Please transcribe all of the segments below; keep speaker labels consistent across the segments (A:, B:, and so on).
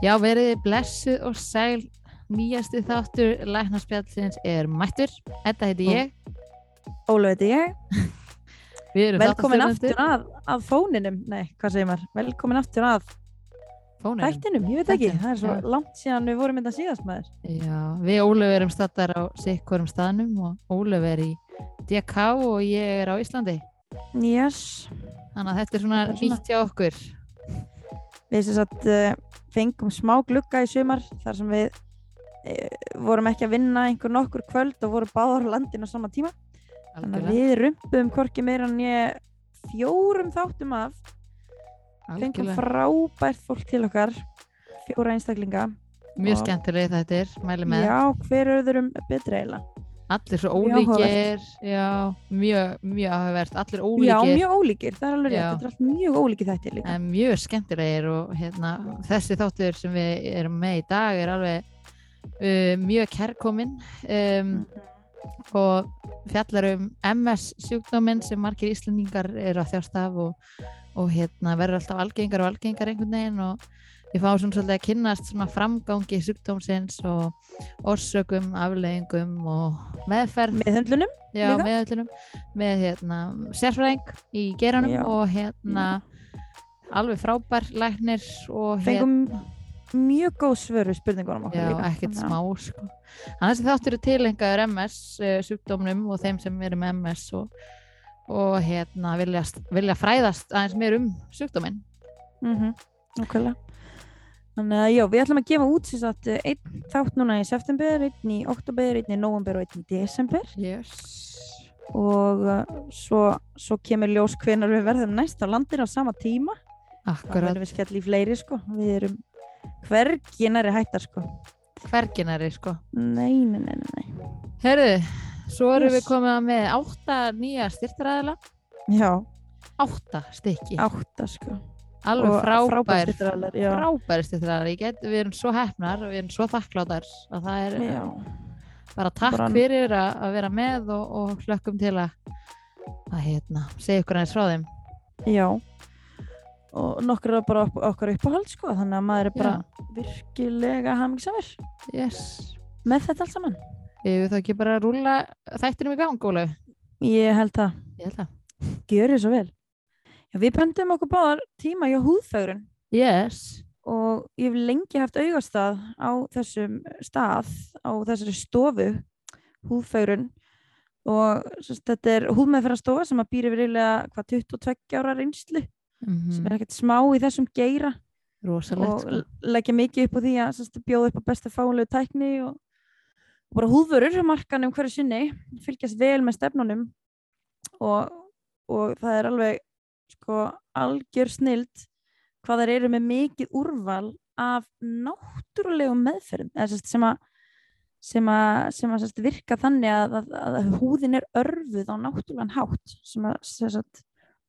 A: Já, verið blessuð og sæl nýjasti þáttur læknarspjallins er mættur. Þetta heiti ég.
B: Ólu heiti ég, velkomin aftur að, að fóninum, nei, hvað segir maður, velkomin aftur að
A: Fóninum.
B: þættinum, ég veit ekki,
A: Þættinum,
B: það er svo
A: já.
B: langt síðan við vorum þetta síðast maður.
A: Já, við Ólöf erum stattar á sikkurum staðnum og Ólöf er í DK og ég er á Íslandi.
B: Yes,
A: Þannig að þetta er svona
B: svona-
A: nýtt hjá okkur.
B: Við sagt uh, fengum smá glugga í sumar þar sem við uh, vorum ekki að vinna einhver nokkur kvöld og vorum báðar á landinu á sama tíma. Þannig að
A: Algjörlega.
B: við rumpum hvorki meira en ég fjórum þáttum af, fengum
A: Algjörlega.
B: frábært fólk til okkar, fjóra einstaklinga.
A: Mjög skemmtileg þetta er, mæli með.
B: Já, hver öðrum betra eiginlega?
A: Allir svo ólíkir. Já, mjög, mjög áhugavert. Allir
B: Já,
A: ólíkir.
B: mjög ólíkir, það er alveg rétt,
A: Já.
B: þetta er allt mjög ólíkir þættir líka.
A: en mjög skemmtilegir og hérna, þessi þáttur sem við erum með í dag er alveg uh, mjög kærkominn um, og fjallar um MS sjúkdóminn sem margir Íslandingar eru að þjást af og, og hérna, verður alltaf algengar og algengar einhvern veginn og við fáum svona svolítið að kynnast svona framgangi sjúkdómsins og orsökum, afleggingum og meðferð
B: Meðhöndlunum,
A: já,
B: líka?
A: meðöllunum með hérna, sérfræðing í geranum
B: Já.
A: og hérna alveg frábær læknir og
B: fengum mjög góð svör við spurningunum okkur
A: hérna, já,
B: líka.
A: ekkert
B: Þannig
A: smá
B: að-
A: sko. annars er þáttur tilengaður MS uh, sjúkdómnum og þeim sem eru með MS og, og hérna vilja, vilja fræðast aðeins meir um sjúkdóminn
B: Mhm, nákvæmlega. Þannig að já, við ætlum að gefa út sagt eh, einn þátt núna í september, einn í oktober, einn í november og einn í desember
A: yes.
B: og uh, svo, svo kemur ljós hvenar við verðum næst á landinu á sama tíma. Það
A: akkurat,
B: verðum við skell í fleiri sko. Við erum hvergi næri hættar sko.
A: hverginari sko
B: Nei, nei, nei, nei,
A: herðu, svo erum
B: Yes.
A: við komið með átta nýja styrtaræðila
B: Já,
A: átta stykki,
B: átta sko.
A: Alveg frábær
B: já.
A: frábæri styrtaræðilar við erum svo hefnar og við erum svo þakkláttar að það er
B: Já.
A: bara takk
B: Bara-
A: fyrir að, að vera með og, og hlökkum til að að hérna, segja ykkur aðeins frá þeim.
B: Já. Og nokkur er bara ok- okkar uppáhald sko þannig að maður er bara virkilega hamingsamur
A: yes.
B: með þetta allt saman.
A: Ég við þá ekki bara að rúlla þættinum í gang, Ólaf
B: Ég held að
A: Ég held að
B: gjöri svo vel Já, við pöntum okkur báðar tíma hjá húðfögrun
A: Yes,
B: og ég hef lengi haft augastað á þessum stað á þessari stofu húðfögrun og sérst, þetta er húðmeðferðarstofa sem að býr yfir eiginlega hvað 22 ára reynslu sem er ekkert smá í þessum geira.
A: Rosalegt
B: og
A: sko.
B: l- leggja mikið upp á því að sérst, bjóða upp á besta fáinlegu tækni og, og bara húðvörur á markanum hverju sinni, fylgjast vel með stefnunum. Og, og það er alveg sko algjör snild hvað þær eru með mikið úrval af náttúrulegum meðferðum eða sem að sem að, sem að sérst, virka þannig að, að, að húðin er örfuð á náttúrulegan hátt sem að sérst,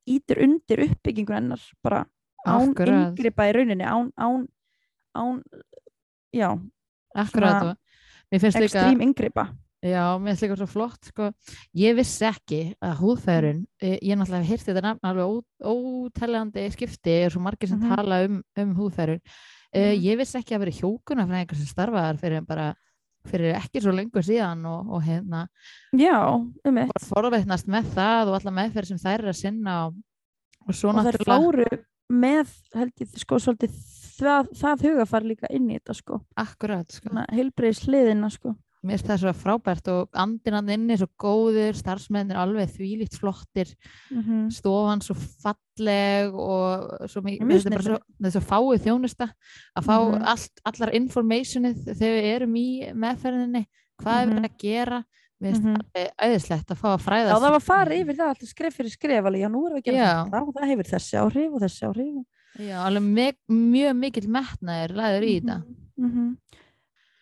B: ítir undir uppbyggingu hennar bara án yngripa í rauninni án, án, án já, svona ekstrím yngripa
A: Já, mér finnst líka svo flott sko. Ég vissi ekki að húðfæðurinn eh, ég náttúrulega hef hýrt þetta nafn alveg ó- óteljandi skipti er svo margir sem
B: Mhm.
A: tala um, um húðfæðurinn uh,
B: Mhm.
A: ég vissi ekki að vera hjókuna fyrir einhver sem starfaðar fyrir bara fyrir ekki svo lengur síðan og, og hérna
B: já, um eitt
A: forveitnast með það og alla meðferð sem þær eru að sinna og, og svo
B: og þær
A: náttúrulega
B: fóru með held ég sko svolítið það, það hugafar líka inn í þetta sko
A: akkurat sko.
B: heilbreyðis hliðina sko
A: mér finnst það svo frábært og andinand inni svo góður, starfsmennir alveg þvílíkt flottir.
B: Mm
A: stofan svo falleg og svo mikið þetta er bara svo, svo fáið þjónusta að fá
B: Mhm.
A: allt, allar informationið þegar við erum í meðferðinni hvað er
B: Mhm.
A: að gera? Mér finnst
B: Mhm.
A: það æðislegt að fá að
B: Já,
A: fræðast
B: það var farið yfir það alltaf skref fyrir skref alveg, já, nú erum við að gera
A: Já.
B: þetta og það hefur þessi áhrif og þessi áhrif
A: Já, alveg mjög mikill metnaður laður í þetta.
B: Mm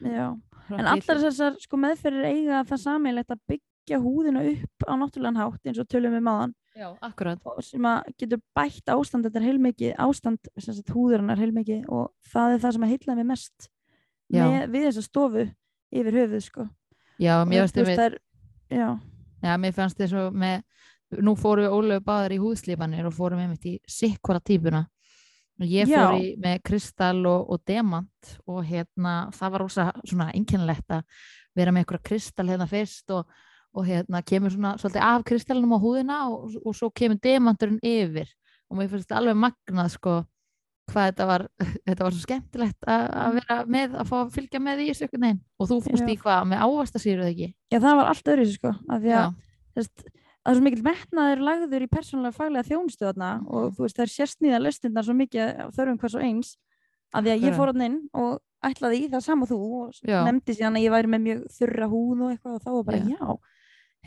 B: Já, en allar þessar sko meðferðir eiga það sammeilegt að byggja húðina upp á náttúrulegan hátt eins og tölum við maðan
A: Já, akkurat.
B: Og sem að getur bætt ástand þetta er heilmikið, ástand sagt, húðurinnar heilmikið og það er það sem að heilla mig mest
A: Já.
B: með, við þessa stofu yfir höfuð sko.
A: Já, mér
B: veist,
A: þið
B: er, já,
A: Já, mér fannst þið svo með nú fórum við Ólöfu báðar í húðslípanir og fórum einmitt í sikkvara típuna ég fór í með kristall og, og demant og hérna það var rosa svona einkennilegt að vera með einhverja kristall hérna fyrst og, og hérna kemur svona svolítið af kristallinum á húðina og, og svo kemur demanturinn yfir. Og mér finnst alveg magnað sko hvað þetta var, þetta var svo skemmtilegt að að vera með, að fá að fylgja með í þessu og þú fórst í hvað með ávastasýru eða ekki?
B: Já, það var allt öðru sko, af því að það er svo mikill metnaður lagður í persónulega faglega þjónustu þarna og
A: Mhm.
B: þú veist það er sérsnýða löstindar svo mikið þörfum hvers og eins af því að ég fór hann inn og ætlaði í það sama þú og
A: Já.
B: nefndi síðan að ég væri með mjög þurra húð og eitthvað og þá var bara
A: Já.
B: já,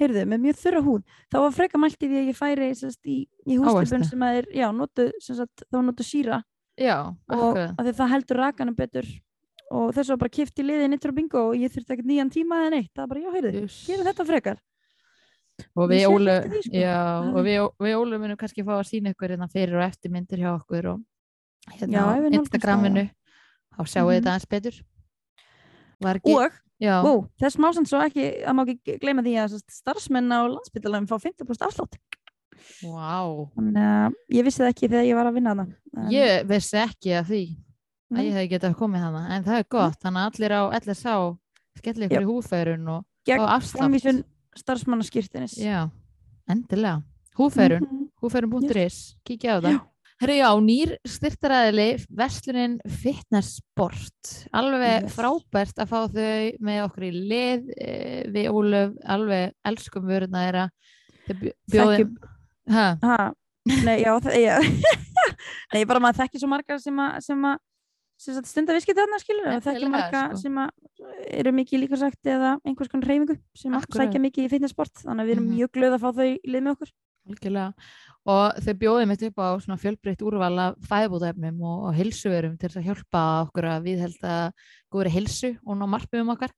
B: heyrðu, með mjög þurra húð þá var freka mælt í því að ég færi sest, í, í
A: Ávexti.
B: sem að er, já, notu, sagt, þá notu síra
A: já,
B: og að því það heldur rakanum betur og þess var bara kipt í liði nýttur og bingo og ég þurfti ekkert nýjan tíma eða neitt það var bara, já, heyrðu, gerum þetta frekar
A: og
B: Ég
A: við Ólu
B: sko.
A: já, og við, við Ólu munum kannski fá að sína ykkur hérna fyrir og eftir myndir hjá okkur og hérna
B: Já,
A: á Instagraminu þá sjáum við
B: Mhm.
A: þetta aðeins betur ekki,
B: og Ó, þess má sann svo ekki, að má ekki gleyma því að starfsmenn á landsbytalegum fá 50% afslátt.
A: wow
B: að ég vissi það ekki þegar ég var að vinna. En-
A: ég vissi ekki að því að
B: Nei.
A: ég hefði getað komið hana en það er gott, þannig að allir á LSA skellir ykkur í húfærun og, og afslátt
B: starfsmannaskýrtinis.
A: já, endilega húfærun,
B: Mhm.
A: húfærun.is kíkja á það. Herru já, nýr styrtaræðili Vestlunin Fitness Sport alveg
B: Yes.
A: frábært að fá þau með okkur í lið eh, við Ólöf, alveg elskum vöruna þeirra Þau bjó- bjóðum ha,
B: Ha, nei, já, já. nei, bara maður þekkir svo margar sem að, sem að sem sagt stunda viðskipti þarna skilur og þekkir
A: Nefnilega,
B: marga
A: sko.
B: sem að eru mikið líka sagt eða einhvers konar reyfingu sem að sækja mikið í fitnessport þannig að við erum
A: Mhm.
B: mjög glöð að fá þau í lið með okkur
A: algjörlega og þau bjóðum mitt upp á fjölbreytt úrval af fæðbúðefnum og, og hilsuverum til að hjálpa okkur að viðhelda góðri hilsu og ná markmiðum okkar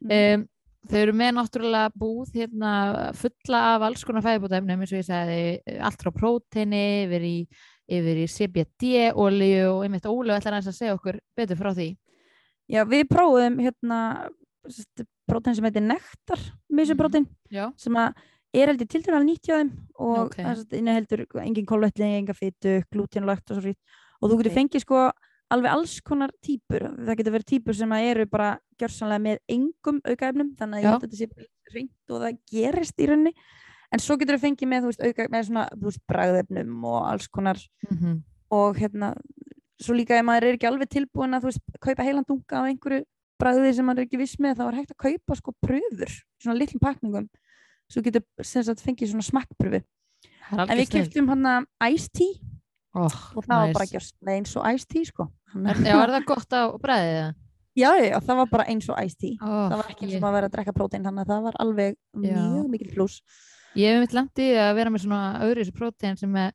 B: Mhm.
A: um, þau eru með náttúrulega búð hérna, fulla af alls konar fæðibótaefnum eins og ég sagði, eh, allt frá próteini yfir í, yfir í CBD olíu og einmitt Ólu ætlar að segja okkur betur frá því
B: Já, við prófum hérna prótein sem heitir nektar misuprótein
A: Já,
B: sem að er heldur tiltölulega nýtt hjá þeim og
A: Ok.
B: okay. inniheldur engin kolvetni, enga fytu, glútenlögt og svo frýtt og þú getur
A: Ok.
B: fengið sko alveg alls konar típur það getur verið típur sem eru bara gjörsanlega með engum aukaefnum þannig að þetta sé hreint og það gerist í rauninni en svo getur þú fengið með, þú veist, auka, með svona, þú veist, bragðefnum og alls konar.
A: Mm
B: og hérna, svo líka ef maður er ekki alveg tilbúin að, þú veist, kaupa heilan dunga af einhverju bragði sem maður er ekki viss með þá er hægt að kaupa sko pröfur svona litlum pakningum svo getur sem sagt fengið svona smakkpröfu en við keftum hann að Ice Tea.
A: Oh,
B: og það var bara gjörst eins og Ice Tea sko.
A: Já, er það gott á bræðið?
B: já, já, það var bara eins og Ice Tea.
A: Oh,
B: það var ekki eins og að vera að drekka prótein þannig að það var alveg
A: Já.
B: mjög mikil pluss
A: ég hef mitt landið að vera með svona öðru þessu prótein sem er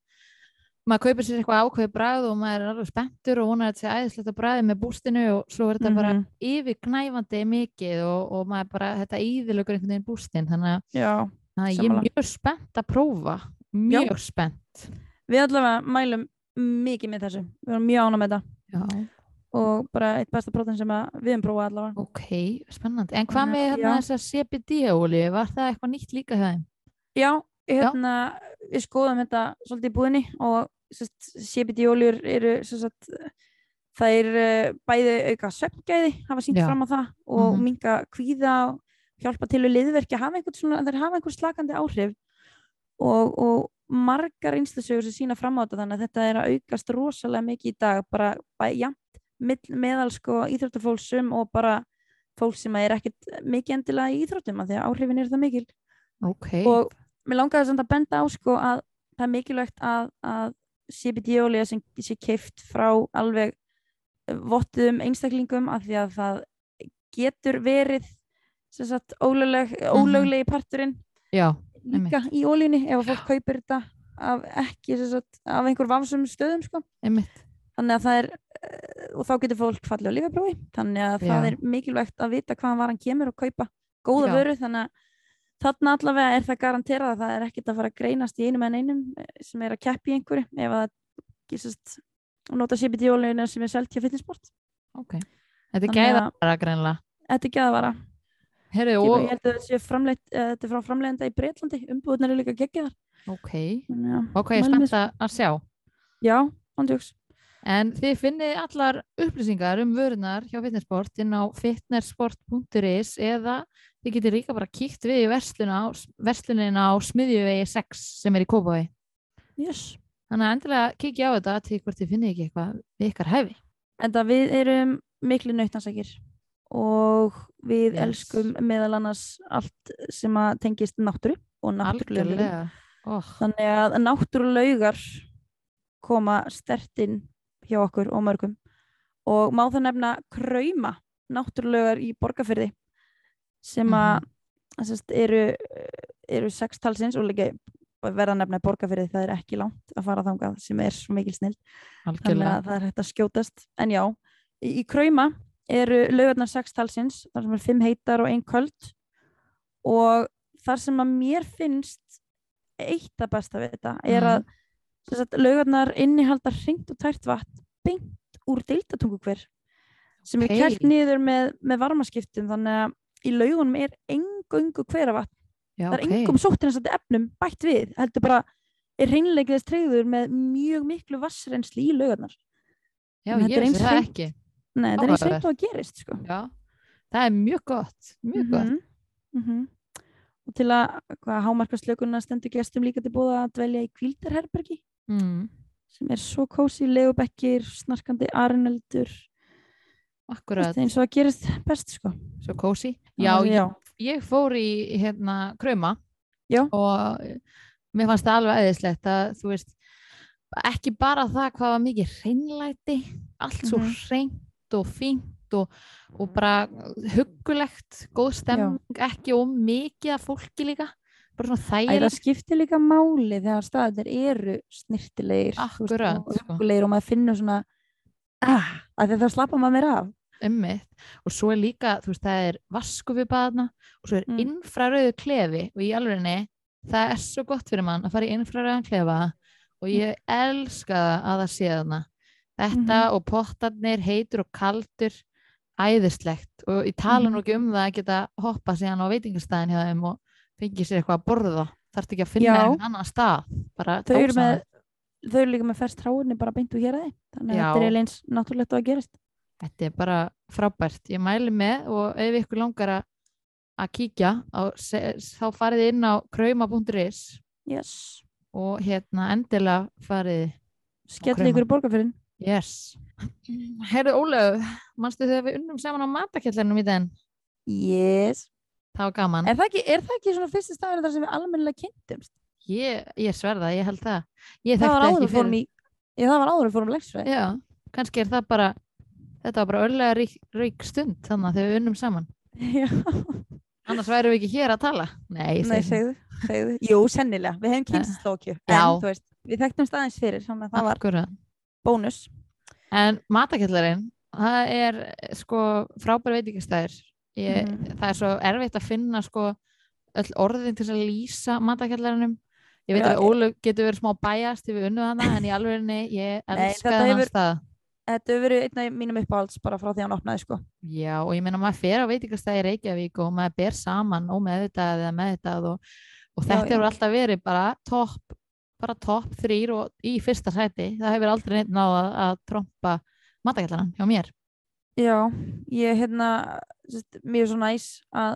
A: maður kaupir sér eitthvað ákveði bræð og maður er alveg spenntur og vonar að þetta sé æðislegt að bræði með bústinu og svo er þetta bara
B: Mhm.
A: yfirgnæfandi mikið og, og maður bara, þetta íðilögur einhvern veginn bústin þannig að
B: já,
A: að ég er mjög spennt að prófa. Mjög spennt.
B: Við allavega mælum mikið með þessu. Við erum mjög ána með þetta.
A: Já,
B: og bara eitt besta prótein sem að við erum prófað allavega.
A: Ok, spennandi. En hvað með
B: að-
A: hérna
B: já.
A: þessa CBD-olíu var það eitthvað nýtt líka þeim?
B: Já, hérna, við skoðum þetta svolítið í búðinni og CBD-óljur eru sagt, það er uh, bæði auka svefngæði, hafa sínt
A: Já.
B: fram á það og
A: Mhm.
B: minga kvíða og hjálpa til að hafa einhvern svona, þeir hafa einhvern slakandi áhrif og, og margar einstasögur sem sína fram á þetta þannig að þetta er að aukast rosalega mikið í dag bara mill- meðal sko íþróttafólksum og bara fólk sem er ekkert mikið endilega í íþróttum af því að áhrifin eru það mikil
A: ok,
B: og mér langaði samt að benda á sko að það er mikilvægt að, að CBD-olíða sem sé keift frá alveg vottuðum einstaklingum af því að það getur verið sagt ólögleg, ólöglegi parturinn
A: já,
B: líka í ólíunni ef að fólk kaupir þetta af ekki sagt, af einhver vafsum stöðum sko. þannig að það er eh, og þá getur fólk fallið á lífaprófi þannig að það
A: Já.
B: er mikilvægt að vita hvaðan varan kemur og kaupa góða
A: Já.
B: vöru þannig að þarna allavega er það garanterað að það er ekkert að fara að greinast í einum en einum eh, sem er að keppi í einhverju ef að gísast og nota CBD-ólíuna sem er selt hjá fitnessport
A: ok, þetta er
B: Þannig
A: gæða
B: að-
A: bara greinlega
B: Þetta er geðavara
A: Herri,
B: og
A: og,
B: ég held að þetta sé framleitt uh, þetta er frá framleiðenda í Breitlandi umbúðunar eru líka geggjaðar.
A: Ok.
B: Þannig að
A: ok, ég spennt að sjá.
B: Já, ándjóks
A: En þið finnið allar upplýsingar um vörunar hjá Fitnessport inn á fitnessport.is eða þið getur líka bara kíkt við í verslunina á smiðjuvegi 6 sem er í Kópaví.
B: yes.
A: Þannig að endilega kíkja á þetta til hvort þið finnið ekki eitthvað við ykkar hæfi.
B: en það við erum miklu nautansækir og við
A: Yes.
B: elskum meðal annars allt sem að tengist náttúru og náttúrulega.
A: Oh,
B: þannig að náttúrulaugar koma stertinn hjá okkur og mörgum og má það nefna krauma náttúrulaugar í borgarfyrði sem að mm eru, eru sextalsins og líka verða nefna borgarfyrði það er ekki langt að fara þangað sem er svo mikil snill þannig
A: algjörlega.
B: að það er hægt að skjótast. En já, í, í krauma eru laugarnar sextalsins þar sem er fimm heitar og ein köld. Og þar sem að mér finnst eitt að besta við þetta er að sem sagt, laugarnar innihalda hringt og tært vatn beint úr deildatungu hver sem er
A: Ókei.
B: kælt niður með, með varmaskiptum. Þannig að í laugunum er engöngu hveravatn
A: Já,
B: það er
A: ok.
B: engum sóttinastandi efnum bætt við heldur bara er hreinleikið þess treyður með mjög miklu vassrensli í laugarnar
A: Já, ég sé það
B: hreint-
A: ekki.
B: Nei, þetta er eins reynd og að gerist sko.
A: Já, það er mjög gott, mjög gott.
B: Mhm, mhm. Og til að hvað, hámarka slökunna stendur gestum líka til búða að dvelja í kvíldarherbergi
A: Mm,
B: sem er svo kósi, legubekkir, snarkandi arneldur,
A: akkurat,
B: eins og að gerist best sko.
A: svo kósi. Já,
B: að
A: ég, ég fór í hérna krauma
B: Já.
A: og mér fannst það alveg eðislegt að þú veist, ekki bara það hvað var mikið hreinlæti, allt svo
B: Mhm.
A: hreint og fínt og, og bara huggulegt, góð stemming, ekki og mikið af fólki líka, bara svona
B: Æ, það
A: þægilegt.
B: skiptir líka máli þegar staðir eru snirtilegir þú veist,
A: Akkurat,
B: og
A: sko.
B: huggulegir og maður finnur svona ah, að það slappa maður meira af
A: Einmitt. og svo er líka, þú veist, það er vaskufibaðna og svo er
B: Mm.
A: infrarauðu klefi og í alvegni það er svo gott fyrir mann að fara í infrarauðan klefa og ég elska það að það sé þarna þetta
B: Mhm.
A: og pottarnir heitur og kaldur æðislegt og ég tala
B: Mhm.
A: nú ekki um það að geta hoppa síðan á veitingastæðin hjá þeim og fengi sér eitthvað að borða þarf ekki að finna
B: Já.
A: einn annan stað bara
B: þau eru, með, þau eru líka með ferst hráinni bara beint úr hér að þið þannig að þetta er eins náttúrulegt að gerist
A: Þetta er bara frábært. Ég mæli með og ef ykkur langar að- kíkja á, se- þá farið inn á krauma.is
B: yes.
A: og hérna endilega farið
B: skell ykkur borgarfyrin
A: yes. Herðu Ólöf, manstu þegar við unnum saman á matakjallarnum í den?
B: yes.
A: Það var gaman.
B: er, það ekki, er það ekki svona fyrsti staður þar sem við almennilega kynntumst
A: Ég, ég sverða, ég held það. Ég
B: það var áður fórum í ég, það var áður fórum leksfræði
A: Já, kannski er það bara, þetta var bara örlega rík, rík stund þannig að við unnum saman.
B: Já.
A: Annars værum við ekki hér að tala. Nei,
B: Nei, segðu, segðu. Jú, sennilega, við hefum kynst slókju en þú veist, við þekktum staðins fyrir þannig að það var
A: Akkurat.
B: bónus
A: En matakjallarinn, það er sko frábær veitingastæður. Ég,
B: Mhm.
A: Það er svo erfitt að finna sko öll orðin til að lýsa matakjallarinum. Ég veit
B: Já,
A: að Ólöf getur verið smá bæjast til við unnum hana, en í alvegni ég elska
B: þetta hefur-
A: stað.
B: Þetta hefur verið einn af mínum uppáhalds bara frá því hann opnaði sko
A: Já, og ég meina maður fer á veitingastæði Reykjavík og maður ber saman og meðvitað eða meðvitað og, og
B: Já,
A: þetta hefur alltaf verið bara topp bara topp þrýr og í fyrsta sæti. Það hefur aldrei neitt náð að, að trompa matakjallaran hjá mér.
B: Já, ég hérna sest, mjög svo næs að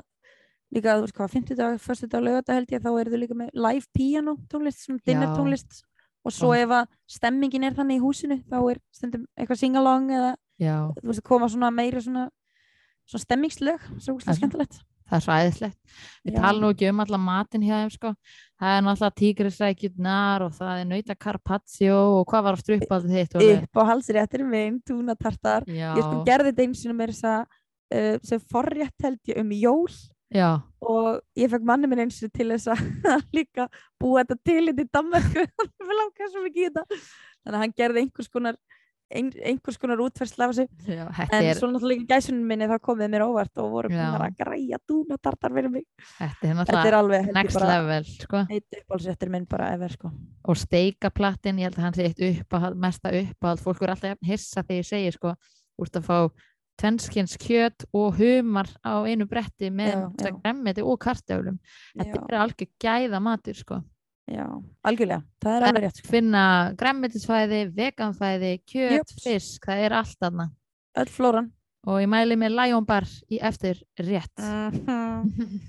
B: líka, þú veist hvað, 50 dag, förstu dag lögata held ég, þá eru þau líka með live piano tónlist, svona dinner tónlist. Og svo ef að stemmingin er þannig í húsinu þá er stundum eitthvað sing-along eða
A: Já.
B: þú veist, koma svona meira svona, svona stemmingslög, svo úrslega
A: er
B: skemmtilegt.
A: það er svo æðislegt við tala nú ekki um alla matinn hjá þeim sko. það er náttúrulega tígrisrækjurnar og það er nauta carpaccio og hvað var aftur uppáldið þitt Ólöf?
B: upp á halsréttir minn, túnatartar.
A: Já,
B: ég sko gerði þetta eins og mér þess að uh, sem forrétt held ég um jól
A: já,
B: og ég fekk manni minn eins og til þess að líka búa þetta til þetta í Danmarku þannig að hann gerði einhvers konar ein, einhvers konar útferðsla en
A: er,
B: svo náttúrulega gæsunum minni þá komið mér óvart og voru að græja dúnatartar fyrir mig.
A: Þetta er
B: þetta er alveg
A: next
B: bara
A: level sko.
B: eitt uppáhaldsréttir minn bara ever sko.
A: Og steikaplattin, ég held að hann sé eitt uppáhald, mesta uppáhald, fólk er alltaf hissa þegar ég segi sko, úrst að fá tvennskins kjöt og humar á einu bretti með gremmiti og kartöflum þetta
B: Já.
A: er algjör gæða matur sko
B: já, algjörlega, það er alveg rétt sko.
A: finna græmmetisfæði, veganfæði, kjöt,
B: Jöps.
A: fisk, það er allt þarna
B: öll flóran
A: og ég mæli með Lion Bar í eftir rétt
B: Mhm.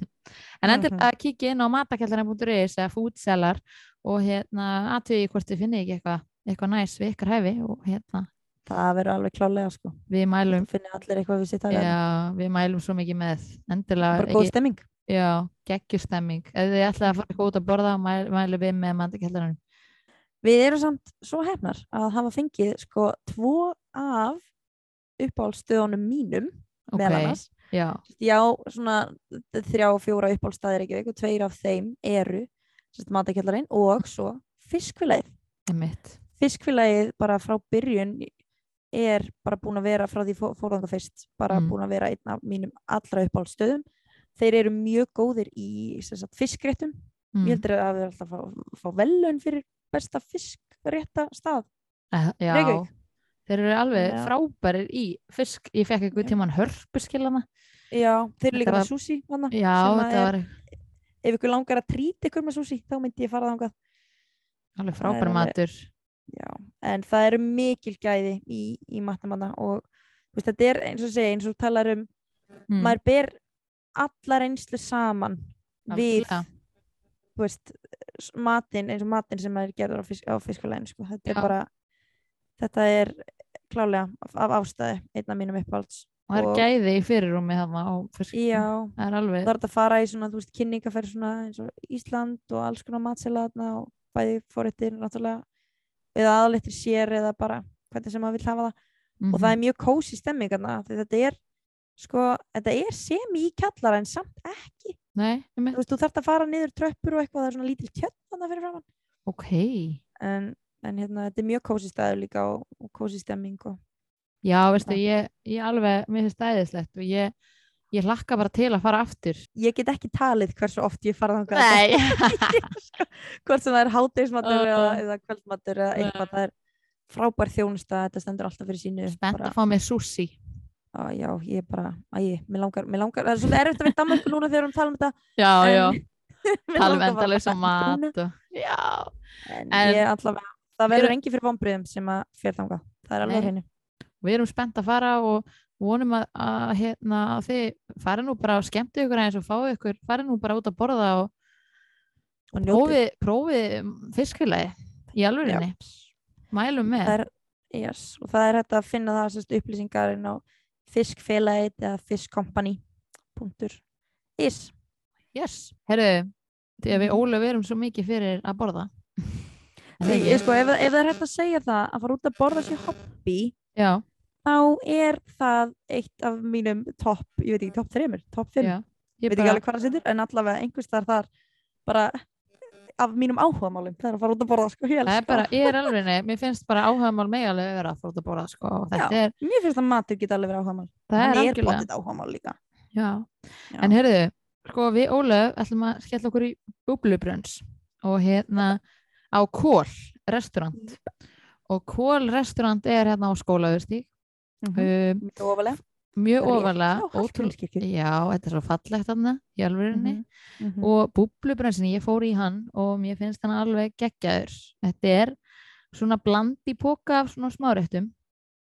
A: en endur
B: Mhm.
A: að kíkja inn á matakjallarinn.is eða foodseller og hérna aðtögi hvort þið finnið ekki eitthvað eitthvað næs við ykkar hæfi og hérna
B: það verður alveg klálega sko.
A: Við mælum
B: finni allir eitthvað við sitt að
A: já, við mælum svo mikið með. Endilega
B: bara góð stemming.
A: Já, geggjustemming ef þið ætlaði að fara út að borða mæl, mælum við með matakjallarinn
B: við erum samt svo hefnar að hafa fengið sko tvo af uppáhaldsstöðunum mínum
A: ok,
B: meðal annars.
A: já,
B: já, svona þrjá, fjóra uppáhaldstaðir ekki og tveir af þeim eru matakjallarinn og svo
A: einmitt.
B: Fiskfélagið bara frá byrjun er bara búin að vera frá því fó- fórðanga fyrst bara
A: Mm.
B: búin að vera einn af mínum allra uppáhaldsstöðum þeir eru mjög góðir í sagt, fiskréttum
A: mm.
B: ég heldur að við erum alltaf að fá, fá velun fyrir besta fiskrétta stað
A: Eh, já,
B: Reykjavík.
A: þeir eru alveg
B: Já.
A: frábærir í fisk ég fekk einhvern
B: Já.
A: tímann hörpuskilana
B: já, þeir eru líka með sushi hana,
A: já, þetta
B: er,
A: var
B: ef ykkur langar að trýta ykkur með sushi þá myndi ég fara
A: alveg
B: Það er
A: frábær
B: alveg-
A: matur
B: já, en það eru mikil gæði í, í matnamanna og veist, þetta er eins og segja, eins og talar um
A: mm.
B: maður ber alla reynslu saman við þú veist, matinn eins og matinn sem er gerður á, fisk, á fiskfélaginu sko. þetta
A: Já.
B: er bara þetta er klálega af, af ástæði einn af mínum uppáhalds
A: og það er
B: og-
A: gæði í fyrirrúmi þarna
B: já,
A: það er alveg
B: það er að fara í svona, þú veist, kynningaferð svona eins og Ísland og alls konar matsela þarna og bæði fórittir náttúrulega eða aðalittir sér eða bara hvernig sem maður vill hafa það.
A: Mhm.
B: og það er mjög kósi stemming þetta er sko, þetta er semi í kjallara en samt ekki.
A: Nei,
B: þú veist, þú þarft að fara niður tröppur og eitthvað, það er svona lítil þarna fyrir framann
A: ok.
B: En, en hérna, þetta er mjög kósi staður líka og, og kósi stemming og
A: já, veistu, ég, ég alveg mér finnst það æðislegt og ég, ég hlakka bara til að fara aftur.
B: Ég get ekki talið hversu oft ég fara þangað.
A: Nei.
B: Sko, hvort sem það er hátegismatur
A: Uh.
B: eða, eða kvöldmatur eða eitthvað, það er frábær þjónusta, þetta stendur alltaf fyrir sínu
A: spennt að fá mér sushi.
B: Á, já, ég bara, æ, mér langar, mér langar það er svolítið erfitt að vera Danmörku núna þegar við erum að tala um þetta.
A: Já, já, um
B: bara
A: endalösa
B: að fara núna.
A: mat og, já,
B: en,
A: En-
B: ég allavega, það verður engi fyrir vonbriðum sem að fyrir þangað, það er alveg hreinu.
A: Við erum spennt að fara og vonum að, að hérna, að þið farið nú bara og skemmtu ykkur eins og fáið ykkur, farið nú bara út að borða og
B: og
A: prófið, prófið fiskfélagi í alvörinni, mælum með.
B: Það er, yes, og það er hægt að finna það sérst, upplýsingar á fiskfélagið eða fiskkompany.is
A: yes, herru því að við
B: Mhm.
A: Ólöf erum svo mikið fyrir að borða.
B: Því, sko, ef, ef það er hægt að segja það að fara út að borða sér hobby
A: já,
B: þá er það eitt af mínum topp, ég veit ekki, topp 3 topp 5,
A: já
B: ég veit ekki alveg hvað það sittur en allavega einhvers þar þar bara af mínum áhugamálum, það er að fara út að borða sko, ég
A: er
B: elska
A: bara, ég er alveg nei, mér finnst bara áhugamál megalega vera að fara út að borða sko,
B: Já.
A: er,
B: mér finnst að matur geta alveg verið áhugamál.
A: Það er
B: hann er bóttið áhugamál líka.
A: Já. En heyrðu, sko við Ólöf ætlum að skella okkur í búblubrönns og hérna á Kól restaurant. Og Kól restaurant er hérna á skólaðustík
B: Mhm.
A: um,
B: mjög ofalega
A: mjög ofalega þetta er svo fallegt þarna í alvörinni
B: Mhm, mhm.
A: og búblubrönsin, ég fór í hann og mér finnst hann alveg geggjaður þetta er svona bland í póka af svona smáréttum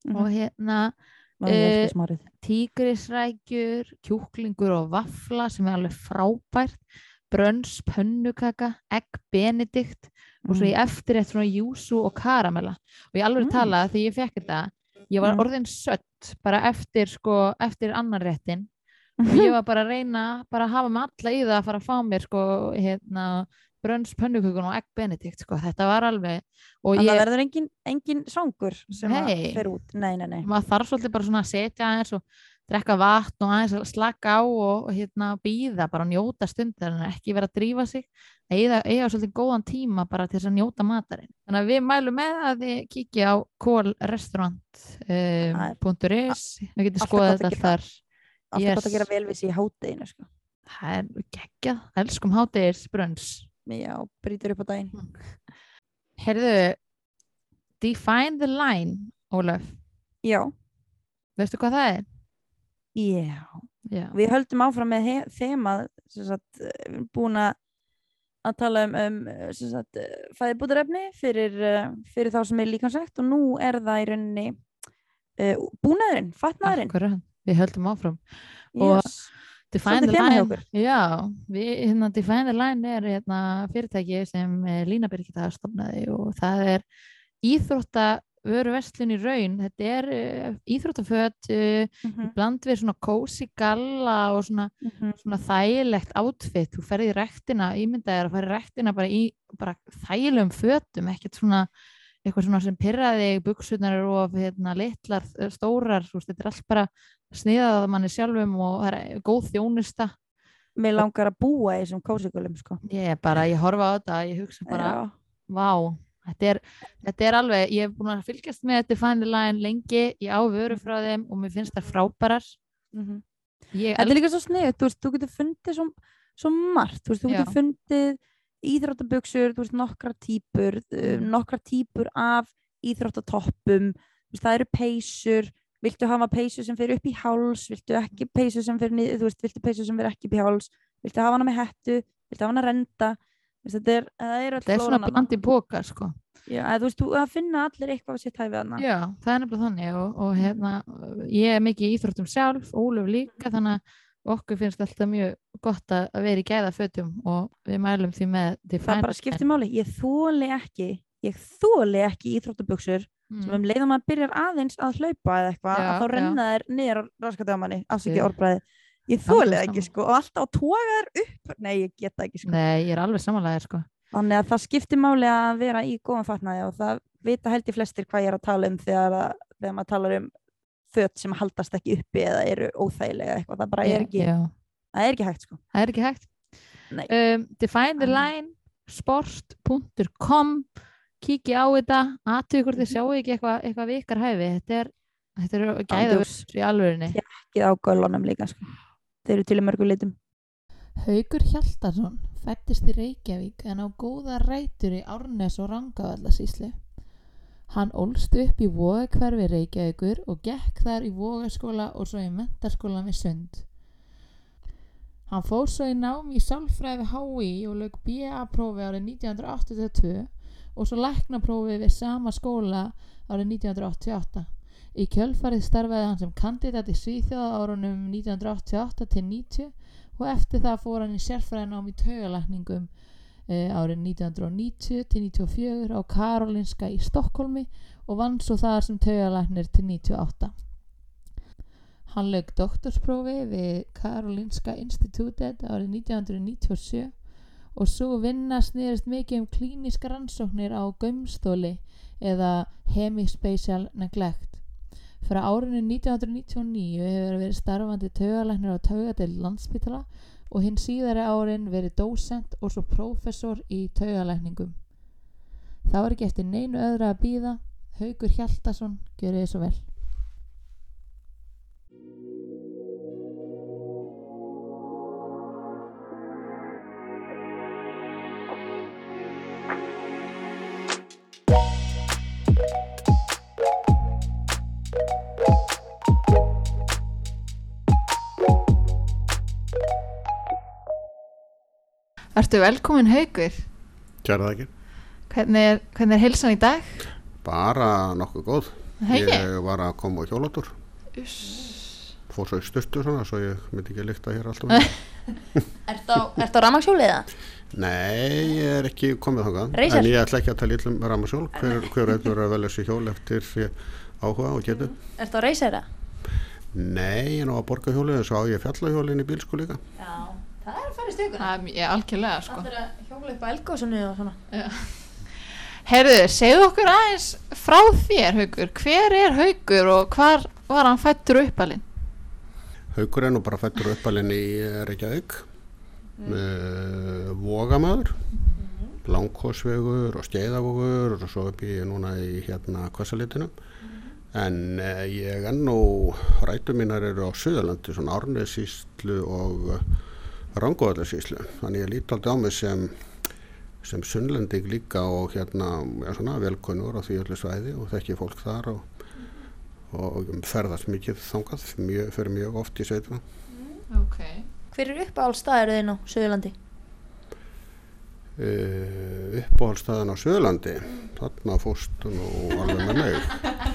B: Mhm.
A: og hérna
B: ég smárið.
A: tígrisrækjur, kjúklingur og vafla sem er alveg frábært brönns, pönnukaka egg benedikt og svo í eftirrétt svona júsu og karamella og ég alveg
B: Mm.
A: tala því ég fekk þetta ég var
B: Mm.
A: orðin sött bara eftir sko, eftir annan réttin og ég var bara að reyna bara að hafa mig alla í það að fara að fá mér sko, hérna, brönns pönnukukun og egg benedikt sko, þetta var alveg og
B: En það
A: ég,
B: verður engin, engin svangur sem
A: Nei.
B: fer út. Nei, nei, nei.
A: maður þarf svolítið bara svona að setja aðeins og drekka vatn og aðeins að slaka á og, og hérna býða, bara njóta stundar en ekki vera að drífa sig eiga, eiga svolítið góðan tíma bara til þess að njóta matarinn. Þannig að við mælum með að þið kíkja á kólrestaurant.is við getum skoðað þetta þar
B: Alltaf
A: Yes.
B: gott að gera vel við sér í hátteginu, sko.
A: það er geggjað, elskum hátegis brönns
B: Já, brýtur upp á daginn.
A: Herðu Define the line, Ólaf
B: Já.
A: veistu hvað það er?
B: Já.
A: Já,
B: Við höldum áfram með he- þemað, sem sagt, eh, erum búin að að tala um, um uh, fæðibútarefni fyrir, uh, fyrir þá sem er líkansækt og nú er það í rauninni uh, búnaðurinn, fatnaðurinn.
A: Akkurat, við höldum áfram.
B: Yes.
A: og Define the Line já, við, hérna, Define the Line er hérna, fyrirtæki sem eh, Lína Birgitta stofnaði og það er íþrótta vöru vestlun í raun þetta er uh, íþróttaföt uh,
B: Mhm,
A: bland við svona cozy galla og svona,
B: mhm.
A: svona þægilegt outfit, þú ferði í rektina ímyndaðir að fara í rektina bara í bara þægilegum fötum, ekkert svona eitthvað svona sem pyrraði buksunar eru of hérna, litlar, eh, stórar veist, þetta er allt bara sniðað að manni sjálfum og það er góð þjónusta
B: Mér langar að búa í þessum kósigulum sko.
A: ég er bara, ég horfa á þetta ég hugsa bara,
B: Já.
A: vá þetta er, þetta er alveg, ég hef búin að fylgjast með the Line lengi, ég á vöru frá þeim og mér finnst það frábærar
B: Mhm.
A: ég
B: Þetta er líka svo sniðut, þú þú getur fundið svo, svo margt, þú veist, þú getur fundið veist, nokkra típur, mm.
A: Mm.
B: nokkra típur af íþróttatoppum, þú veist, það eru peysur, viltu hafa peysu sem fyrir upp í háls, viltu ekki peysu sem fyrir niður, þú veist, viltu peysu sem fyrir ekki upp í háls, viltu hafa hana með hettu, viltu hafa hana renda, þú veist, þetta er, það er
A: þetta er svona bland í boka sko.
B: Já, eða þú veist, þú að finna allir eitthvað að sitt hæfið hana.
A: Já, það er nefnilega þannig og, og hérna, ég er mikið í íþróttum sjálf, Óluf líka, þannig að okkur finnst alltaf mjög gott að að vera í gæða fötum og við mælum því með
B: Það
A: Define
B: bara skiptir máli, ég þóli ekki, ég þóli ekki íþróttabuxur sem
A: mm.
B: um leið og maður byrjar aðeins að hlaupa eða eitthvað, að þá renna þær niður á raskatið á manni, afsaki
A: Ég-
B: orðbræði ég
A: Alveg
B: þóli það ekki sko og alltaf þær upp. Nei, ég get það ekki sko.
A: Nei, ég er alveg samanlega sko.
B: þannig að það skiptir máli að vera í góðan fatnaði og það vita held í flestir hvað ég er að tala um þegar, að, þegar maður talar um föt sem haldast ekki uppi eða eru óþægilega eitthvað, það bara er ekki,
A: Já,
B: það er ekki hægt sko.
A: Það er ekki hægt. Um, Define the line sport.com kíkja á þetta, aðtöku hvort þið
B: Mhm.
A: sjáu ekki eitthvað eitthva vikar hæfi. Þetta er, þetta er gæða
B: Ándjóks.
A: í alvörinni
B: ekki á göllunum líka sko eru til í mörgu litum
A: Haugur Hjaltarsson fættist í Reykjavík en á góða rætur í Árnes og Rangavallasíslu. Hann ólst upp í Vogakverfi Reykjavíkur og gekk þar í Vogaskóla og svo í mentarskóla við Sund. Hann fór svo í nám í sálfræði HÍ og lög BA-prófi árið 1982 og svo læknaprófi við sama skóla árið 1988. Í kjölfarið starfaði hann sem kandidat í Svíþjóða árunum 1988 til 90 og eftir það fór hann í sérfræðinám í taugalækningum e, árið 1990 til 94 á Karolinska í Stokkólmi og vann svo þar sem taugalæknir til 98. Hann lög doktorsprófi við Karolinska Institutet árið 1997 og svo vinna snýrist mikið um klíniska rannsóknir á gömstóli eða hemispatial neglect. Frá árinu 1999 hefur verið starfandi taugalæknir á taugadeild landspítala og hinn síðari árin verið dósent og svo prófessor í taugalækningum. Þá er ekki eftir neinu öðra að býða. Haugur Hjaltason, gjörið þið svo vel. Ertu velkomin Haugur?
C: Kæra það ekki.
A: Hvernig er, hvernig er heilsan í dag?
C: Bara nokkuð góð.
A: Hegi?
C: Ég var að koma á hjólatur. Fór svo í styrtu svona svo ég myndi ekki líkta hér alltaf.
B: Ertu á, ert á ramagsjólið það?
C: Nei, ég er ekki komið þangað. En ég ætla ekki að tala illum ramasjól. Hver, hver eitthvað að velja sér hjól eftir áhuga og getu.
B: Ertu á reysera?
C: Nei, ég er nú að borga hjólið en svo á ég fjallahjólinn í bílsku líka.
B: Já, það er að fara í stökuna
A: Það er algjörlega sko.
B: Allir að hjóla upp á elgósunni og svona
A: Herðu, segðu okkur aðeins frá þér Haugur. Hver er Haugur og hvar var hann fættur uppalinn?
C: Haukur er nú bara fættur uppalinn í eh, Reykjavík. Mm. Vogamöður. Langkosvegur og Skeiðavogur og svo upp í núna í hérna Kvassalitinum. En eh, ég enn og rætu mínar eru á Suðurlandi, svona Árnesíslu og Rangóðarsíslu. Þannig ég líti aldrei á mig sem, sem sunnlending líka og hérna ja, svona velkunnur á því öllu svæði og þekki fólk þar og, og ferðast mikið þangað, mjög, fyrir mjög oft í sveituna.
A: Ok.
B: Hver er uppáhaldstaðir þinn á Suðurlandi?
C: uh, uppáhaldstæðan á Suðurlandi þarna fórstu nú alveg með mig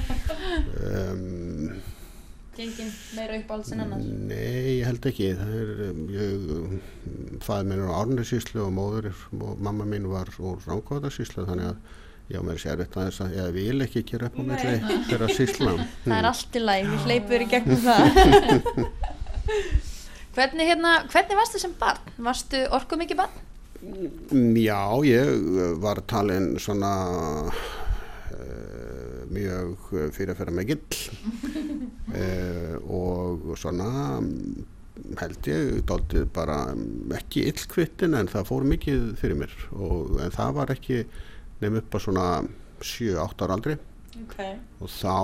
D: Gengin meira upp alls en annars.
C: Nei, ég held ekki. Það er, um, ég, fæði minn er á Árnesíslu og móður, og mamma mín var úr Ránkváðarsíslu, þannig að ég á mér sér þetta aðeins að ég vil ekki gera upp á milli þeirra sísla.
D: Það er allt í læg, við hleypur í gegnum það. hvernig, hérna, hvernig varstu sem barn? Varstu orku mikið barn?
C: Já, ég var talin svona mjög fyrirferða mikill uh, og svona held ég dálítið bara ekki illkvittin en það fór mikið fyrir mér. Og en það var ekki nefn upp að svona 7-8 ára aldri.
D: Okay.
C: og þá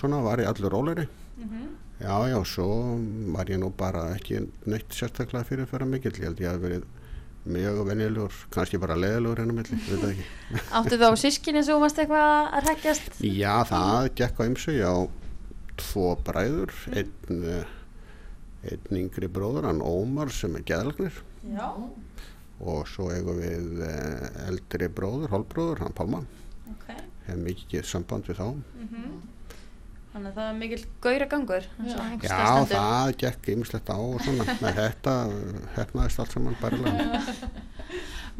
C: svona var ég allur róleri
D: Mm
C: já já, svo var ég nú bara ekki neitt sérstaklega fyrirferða mikill ég held ég að verið mjög venjulegur, kannski bara leðilegur hennar milli, veit það ekki
D: Áttu þá sískinni sem varst eitthvað að hrækjast?
C: Já, það gekk á ymsu, ég á tvo bræður, einn, eh, einn yngri bróður, hann Ómar sem er geðlagnir
D: Já.
C: og svo eigum við eh, eldri bróður, hálbróður, hann Pálma,
D: Ok.
C: hef mikið samband við þá.
D: Þannig að það er mikil gauðra gangur.
C: Já, það gekk ymslegt á og svona, með þetta hefnaðist allt saman bærilega.